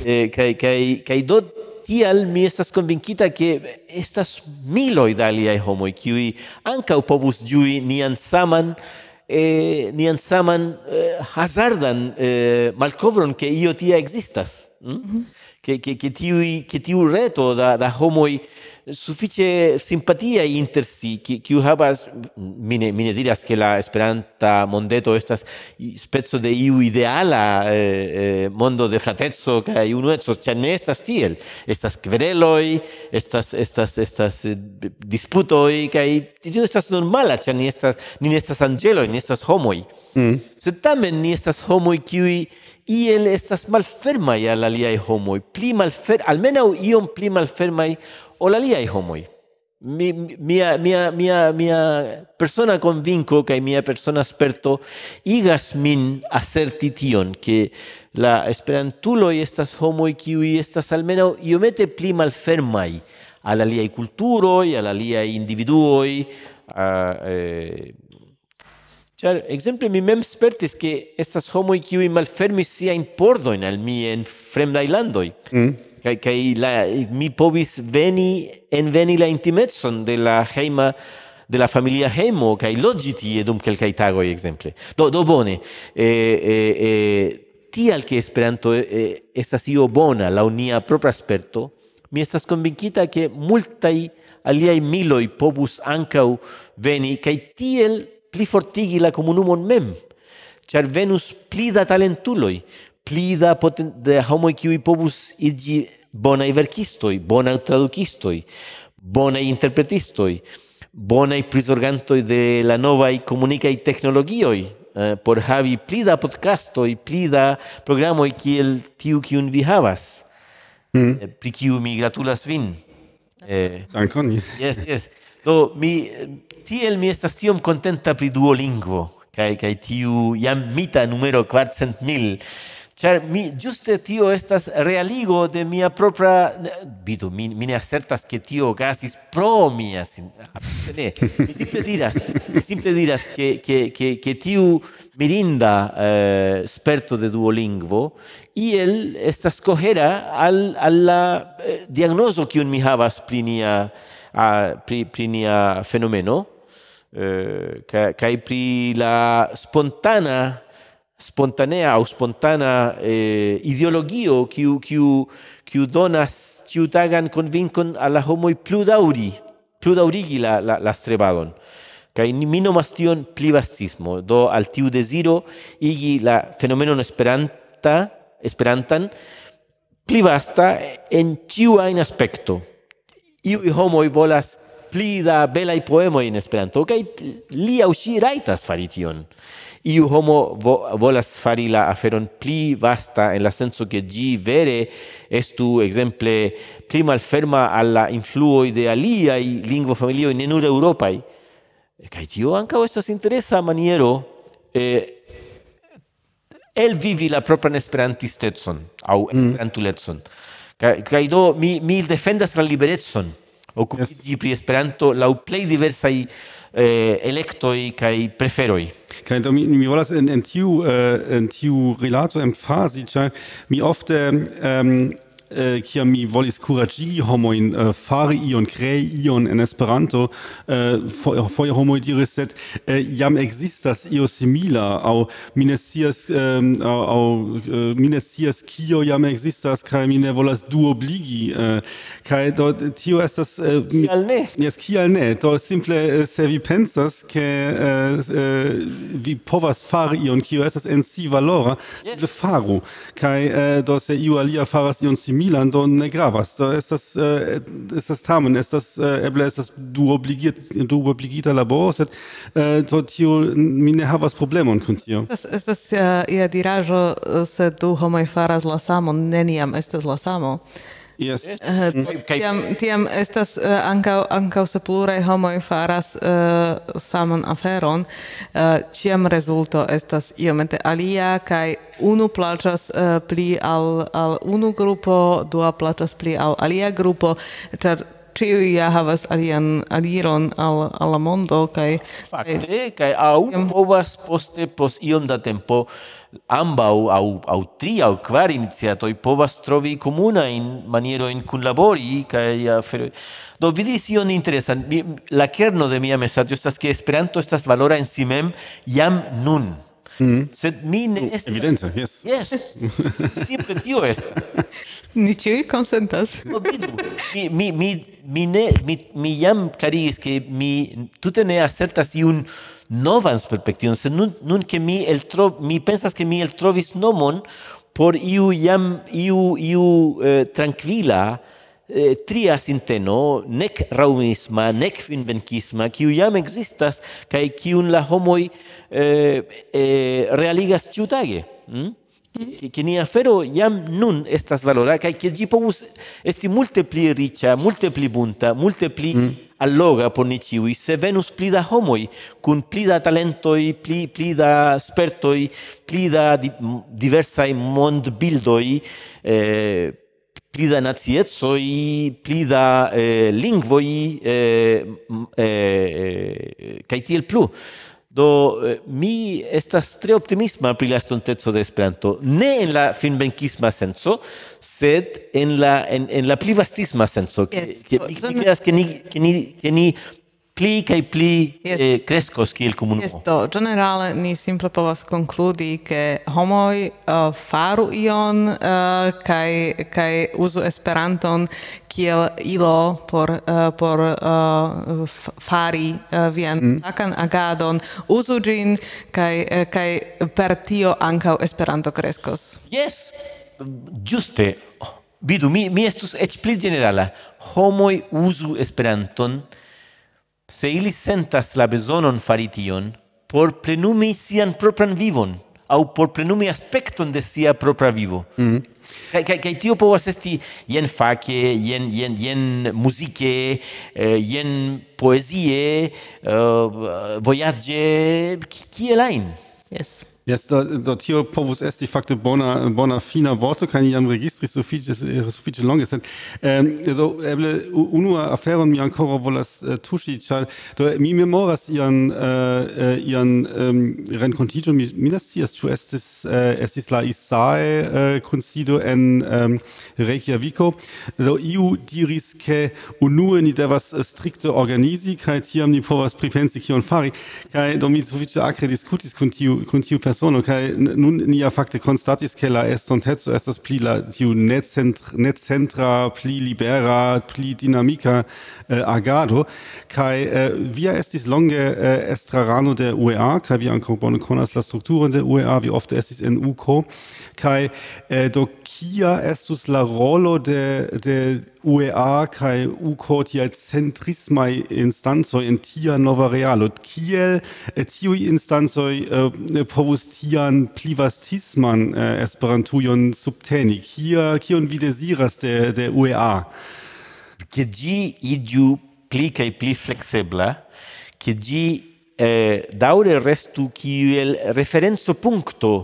eh, kaj kaj kaj do tial mi estas convincita che estas miloi da aliai homoi, qui ancau povus giui nian saman eh, nian saman eh, hazardan eh, malcovron che io tia existas. Mm? Mm -hmm. Che, che, che, tiui, che tiu reto da, da homoi sufiĉe simpatia inter si, qui havas, mi mine diras che la Esperanta mondeto estas spezzo de iu ideala eh, eh, mondo de frateco kaj unueco, ĉar ne estas tiel. Estas kvereloj, estas, estas, estas eh, disputoj kaj tio estas normala, ĉar ni, estas, ni ne estas anĝeloj, ni estas homoj. Mm. Sed tamen ni estas homoj kiuj iel estas malfermaj al aliaj homoj, pli malfer, almenaŭ iom pli malfermaj ol aliai homoi. Mi, mia, mia, mia, mia persona convinco che mia persona sperto igas min acerti tion, che la esperantuloi estas homoi qui estas almeno iomete pli malfermai alla aliai culturoi, al aliai individuoi, a, eh, Char, exemple, mi mem spertis che estas homoi qui malfermis sia in pordoin al mi en fremdai landoi. Mm kai kai la mi povis veni en veni la intimetson de la heima de la familia hemo kai logiti edum dum kelkaj tago exemple Do do bone. E, e, e, tial che Esperanto e, estas io bona la unia propria esperto mi estas konvinkita che multai aliai miloi povus ancau veni kai tiel plifortigi la comunumon mem, char venus pli da pli da, poten, de homo qui povus iĝi bona verkistoj, bona tradukistoj, bonaj interpretistoj, bonaj prisorgantoi de la nova i teknologioj eh, por havi pli da podcastoj, pli da programoj kiel tiu kiun vi havas. Mm. Eh, pri kiu mi gratulas vin. Eh, Dankon. Yes, yes. Do mi tiel mi estas tiom contenta pri Duolingvo kai kai tiu jam mita numero 400.000 Char mi juste tio estas realigo de mia propra vidu mi mi ne acertas que tio gasis pro mia ne mi simple diras mi simple diras que que que tiu mirinda eh, esperto de duolingo y el estas cogera al al la eh, diagnoso que un mi havas prinia a pri, prinia fenomeno eh, kai pri la spontana spontanea au spontana eh, ideologio kiu kiu kiu donas tiutagan convincon al la homo plu dauri plu daurigi la la, la strebadon kai mi nomas tion plivastismo do al tiu desiro igi la fenomeno esperanta esperantan plivasta en tiu ajn aspecto. Iu homo volas pli da belaj poemoj in Esperanto kai li au ŝi rajtas fari tion. Iu homo vo, volas fari la aferon pli vasta en la senso ke gi vere estu exemple pli malferma al la influoj de aliaj lingvofamilioj in nur eŭropaj. Kai tio ankaŭ estas interesa maniero eh, vivi la propran esperantistetson au mm. esperantuletson. Kai, kaj do mi, mi defendas la liberetson okupiĝi pri Esperanto laŭ plej diversaj eh, electoi kai preferoi Kaj do mi, mi volas en, en tiu, uh, en tiu rilato emfazi, ĉar mi ofte... um, Eh, äh, kia mi volis kuragigi homoin äh, eh, fari ion, crei ion en Esperanto, eh, foie homoi diris, sed äh, jam existas io simila, au mi ne scias, au, au mi ne scias kio jam existas, kai mi ne volas duobligi, äh, kai do tio estas... Eh, kial ne? Yes, kial ne, do simple se vi pensas, ke äh, äh, vi povas fari ion, kio estas en si valora, yes. le faru, kai äh, do se iu alia faras ion simila, Milan do ne gravas. Estas uh, estas tamen estas uh, eble estas du obligiert du obligita laboro sed uh, do tio mi ne havas problemon kun tio. Estas estas ja diraĵo se du homoj faras la samon neniam estas la samo. Yes. Uh, tiam, tiam estas uh, ankaŭ ankaŭ se pluraj homoj faras uh, saman aferon, uh, ĉiam rezulto estas iomete alia kaj unu plaĉas uh, pli al al unu grupo, dua plaĉas pli al alia grupo, ĉar ĉiuj ja havas alian aliron al al la mondo kaj fakte kaj aŭ povas poste post iom da tempo ambau au au tri au kvar iniciatoi povas trovi comuna in maniero in kunlabori kaj afero. Uh, do vidis ion interesan. La kerno de mia mesaĝo estas ke Esperanto estas valora en si mem jam nun. Mm. Sed mi ne oh, estas... Evidence, yes. Yes, simple tio estas. Ni ĉiuj konsentas. No, vidu, mi, mi, mi, mi, ne, mi, mi jam klarigis che mi tute ne asertas iun novans perspektivon, se nun, nun che mi, el tro, mi pensas che mi el trovis nomon por iu jam iu iu eh, tranquila eh, tria sinteno nec raumisma nec finvenkisma kiu jam existas, kai kiun la homoi eh, eh, realigas ciutage mm? Hm? che, hm? che ni fero jam nun estas valora kaj ke ĝi povus esti multe pli riĉa multe pli bunta multe pli mm allora por ni ciui, se venus pli da homoi, cun pli da talentoi, pli, pli da spertoi, pli da di, diversai mondbildoi, eh, pli da naziezoi, pli da eh, lingvoi, eh, eh, eh, cae tiel plu. Do eh, mi estas tre optimisma pri la estonteco de Esperanto, ne en la finbenkisma senso, sed en la en, en la pli vastisma senso. Yes. Ke, ke, mi, mi creas que ni ke ni ke ni pli kaj pli yes. eh, crescos kiel comunumo. Yes, do, generale ni simple povas concludi che homoi uh, faru ion eh, uh, kaj, kaj uzu Esperanton kiel ilo por, uh, por uh, fari uh, vian mm. akan agadon, uzu gin kaj, kaj per tio ankaŭ Esperanto crescos. Yes, giuste. Oh, vidu, mi, mi estus ec pli generala. Homoi uzu Esperanton se ili sentas la besonon fari tion por plenumi sian propran vivon au por plenumi aspekton de sia propra vivo. Mm -hmm. Kaj kaj kaj tio povas esti jen fake, jen jen jen muzike, eh, jen poezie, eh, vojaĝe, kiel ajn. Yes. Jetzt do, do tio povus esti fakte bona bona fina vorto kaj iam registris sufiĉe äh, sufiĉe äh, longe sed um, do eble unua aferon mi ankoraŭ volas uh, tuŝi ĉar do mi memoras ian uh, ian um, renkontiĝon. Mi mi ne scias ĉu estis uh, estis la ISAE uh, kunsido en um, Reykjaviko. Do iu diris ke unue ni devas strikte organizi kaj tiam ni povas pripensi kion fari. Kaj do mi sufiĉe akre diskutis kun tiu kun tiu persono persono kai nun nia fakte konstatis ke la estonteco estas pli la tiu necentr, necentra pli libera pli dinamika eh, agado kaj eh, via estis longe eh, estrarano de UEA kaj vi ankaŭ bone konas la strukturon de UEA vi ofte estis en UKO kaj eh, do kia estus la rolo de de UEA kai UCOTIA centrismai instancoj en tia nova realo. Kiel eh, tiuj instancoj eh, povus tian pli vastisman eh, Esperantujon subteni? Kia, kion vi deziras de, de UEA? Ke gi iĝu pli kai pli fleksebla, ke gi eh, daure restu kiel referenzo punkto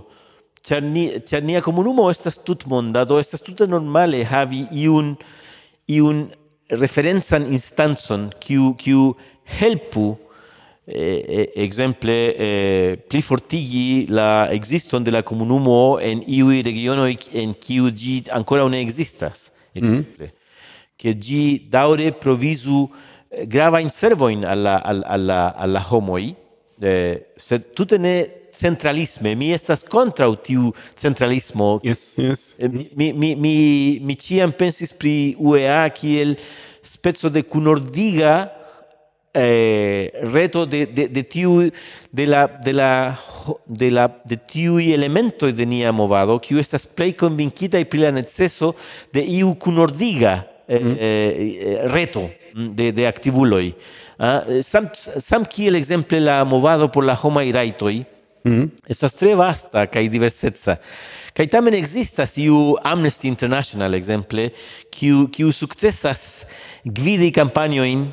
Ciar, ni, ciar nia comunumo estas tutmonda, do estas tute normale havi iun iun referenzan instanzon kiu kiu helpu eh, eh, exemple eh, pli fortigi la existon de la comunumo en iui regionoj en kiu gi ancora ne existas exemple mm -hmm. ke ĝi daŭre provizu eh, grava in servoin alla alla alla, alla homoi eh, sed tute ne centralisme. Mi estas contra tiu centralismo. Yes, yes. Eh, mi mi mi mi, mi ciam pensis pri UEA kiel spezzo de kunordiga eh, reto de de de tiu de la de la de la de tiu elemento de nia movado kiu estas plej konvinkita pri la neceso de iu kunordiga eh, mm. eh, reto de de aktivuloj. Ah, eh, sam sam kiel ekzemple la movado por la homaj rajtoj Mm? Estas tre vasta kaj diverseca. Kaj tamen ekzistas iu Amnesty International ekzemple, kiu kiu sukcesas gvidi kampanjojn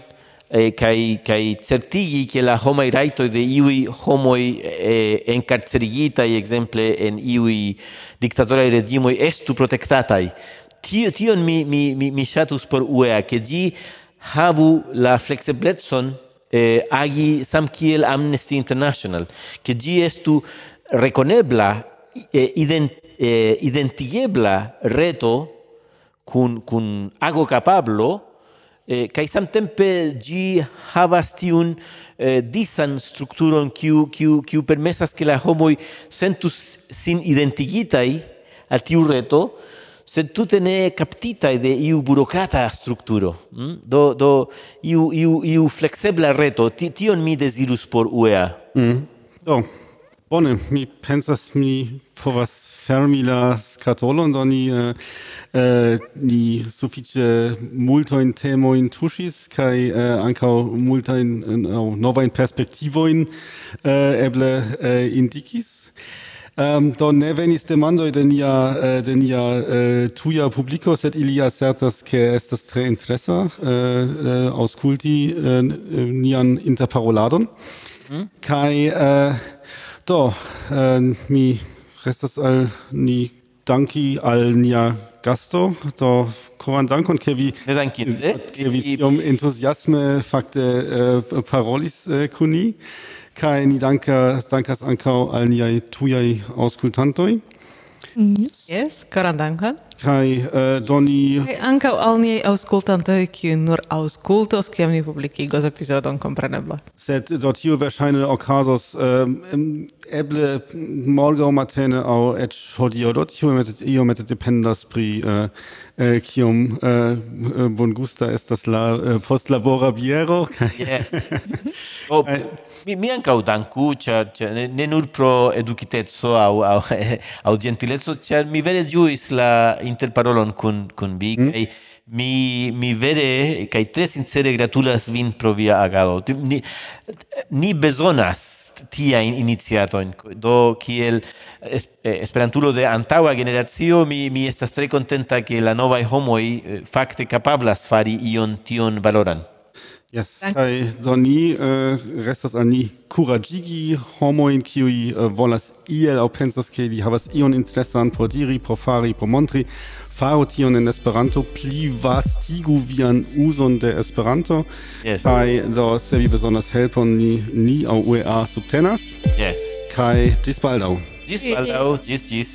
eh, kaj kaj certigi ke la homaj rajtoj de iuj homoj eh, enkarcerigitaj ekzemple en iuj diktatoraj reĝimoj estu protektataj. Tio tion mi mi mi, mi ŝatus por UEA, ke ĝi havu la flekseblecon eh, agi samkiel Amnesty International, che gi estu reconebla, eh, ident, eh, identiebla reto cun, cun ago capablo, eh, kai samtempe gi havas tiun eh, disan strukturon kiu, kiu, kiu permesas che la homoi sentus sin identigitai al tiu reto, sed tute ne captita de iu burocrata strukturo. Mm? Do, do iu, iu, iu flexibla reto, Ti, tion mi desirus por UEA. Mm. Do, bone, mi pensas mi povas fermi la skatolon, do ni, eh, eh, ni suffice multoin temoin tuschis kai eh, ancau multain, eh, novain perspektivoin eh, eble eh, indicis. Um, do ne venis demandoi de nia uh, de nia uh, tuja publico, sed ili asertas che estas tre interessa uh, äh, aŭskulti nian interparoladon. Mm. uh, do mi restas al ni danki al nia gasto, do koran dankon, ke vi, ke vi iom entuziasme fakte parolis kun ni. Kai ni dankas, dankas ankau al niai tujai auskultantoi mm-hmm. Yes. yes, karan dankan. Kai eh, uh, doni... Kai anka al ni auskultanto ki nur auscultos, kiam ni publicigos episodon comprenebla. Sed do tiu wahrscheinlich ocasos ähm, eh, eble morgo matene au et hodio, mit io mit dependas pri uh, äh, bon gusta bongusta estas la eh, postlabora biero. Yes. oh. Eh, mi, mi anca danku, char, char, ne, nur pro educitezzo au, au, au gentilezzo, char mi vere giuis la interparolon con, con vi, mm. kai, mi, mi vere, kai tre sincere gratulas vin pro via agado. Ni, ni besonas tia in iniziatoin, do kiel esperantulo de antaua generazio, mi, mi estas tre contenta che la nova homoi eh, facte capablas fari ion tion valoran. Yes, kai doni uh, eh, restas an ni kuragigi homoin kiui uh, eh, volas iel au pensas ke li havas ion interesan por diri, por fari, por montri. Faru tion en Esperanto, pli vastigu vian uson de Esperanto. Yes. Kai do se vi besonders helpon ni ni au UEA subtenas. Yes. Kai ĝis baldau, Ĝis baldaŭ, ĝis ĝis.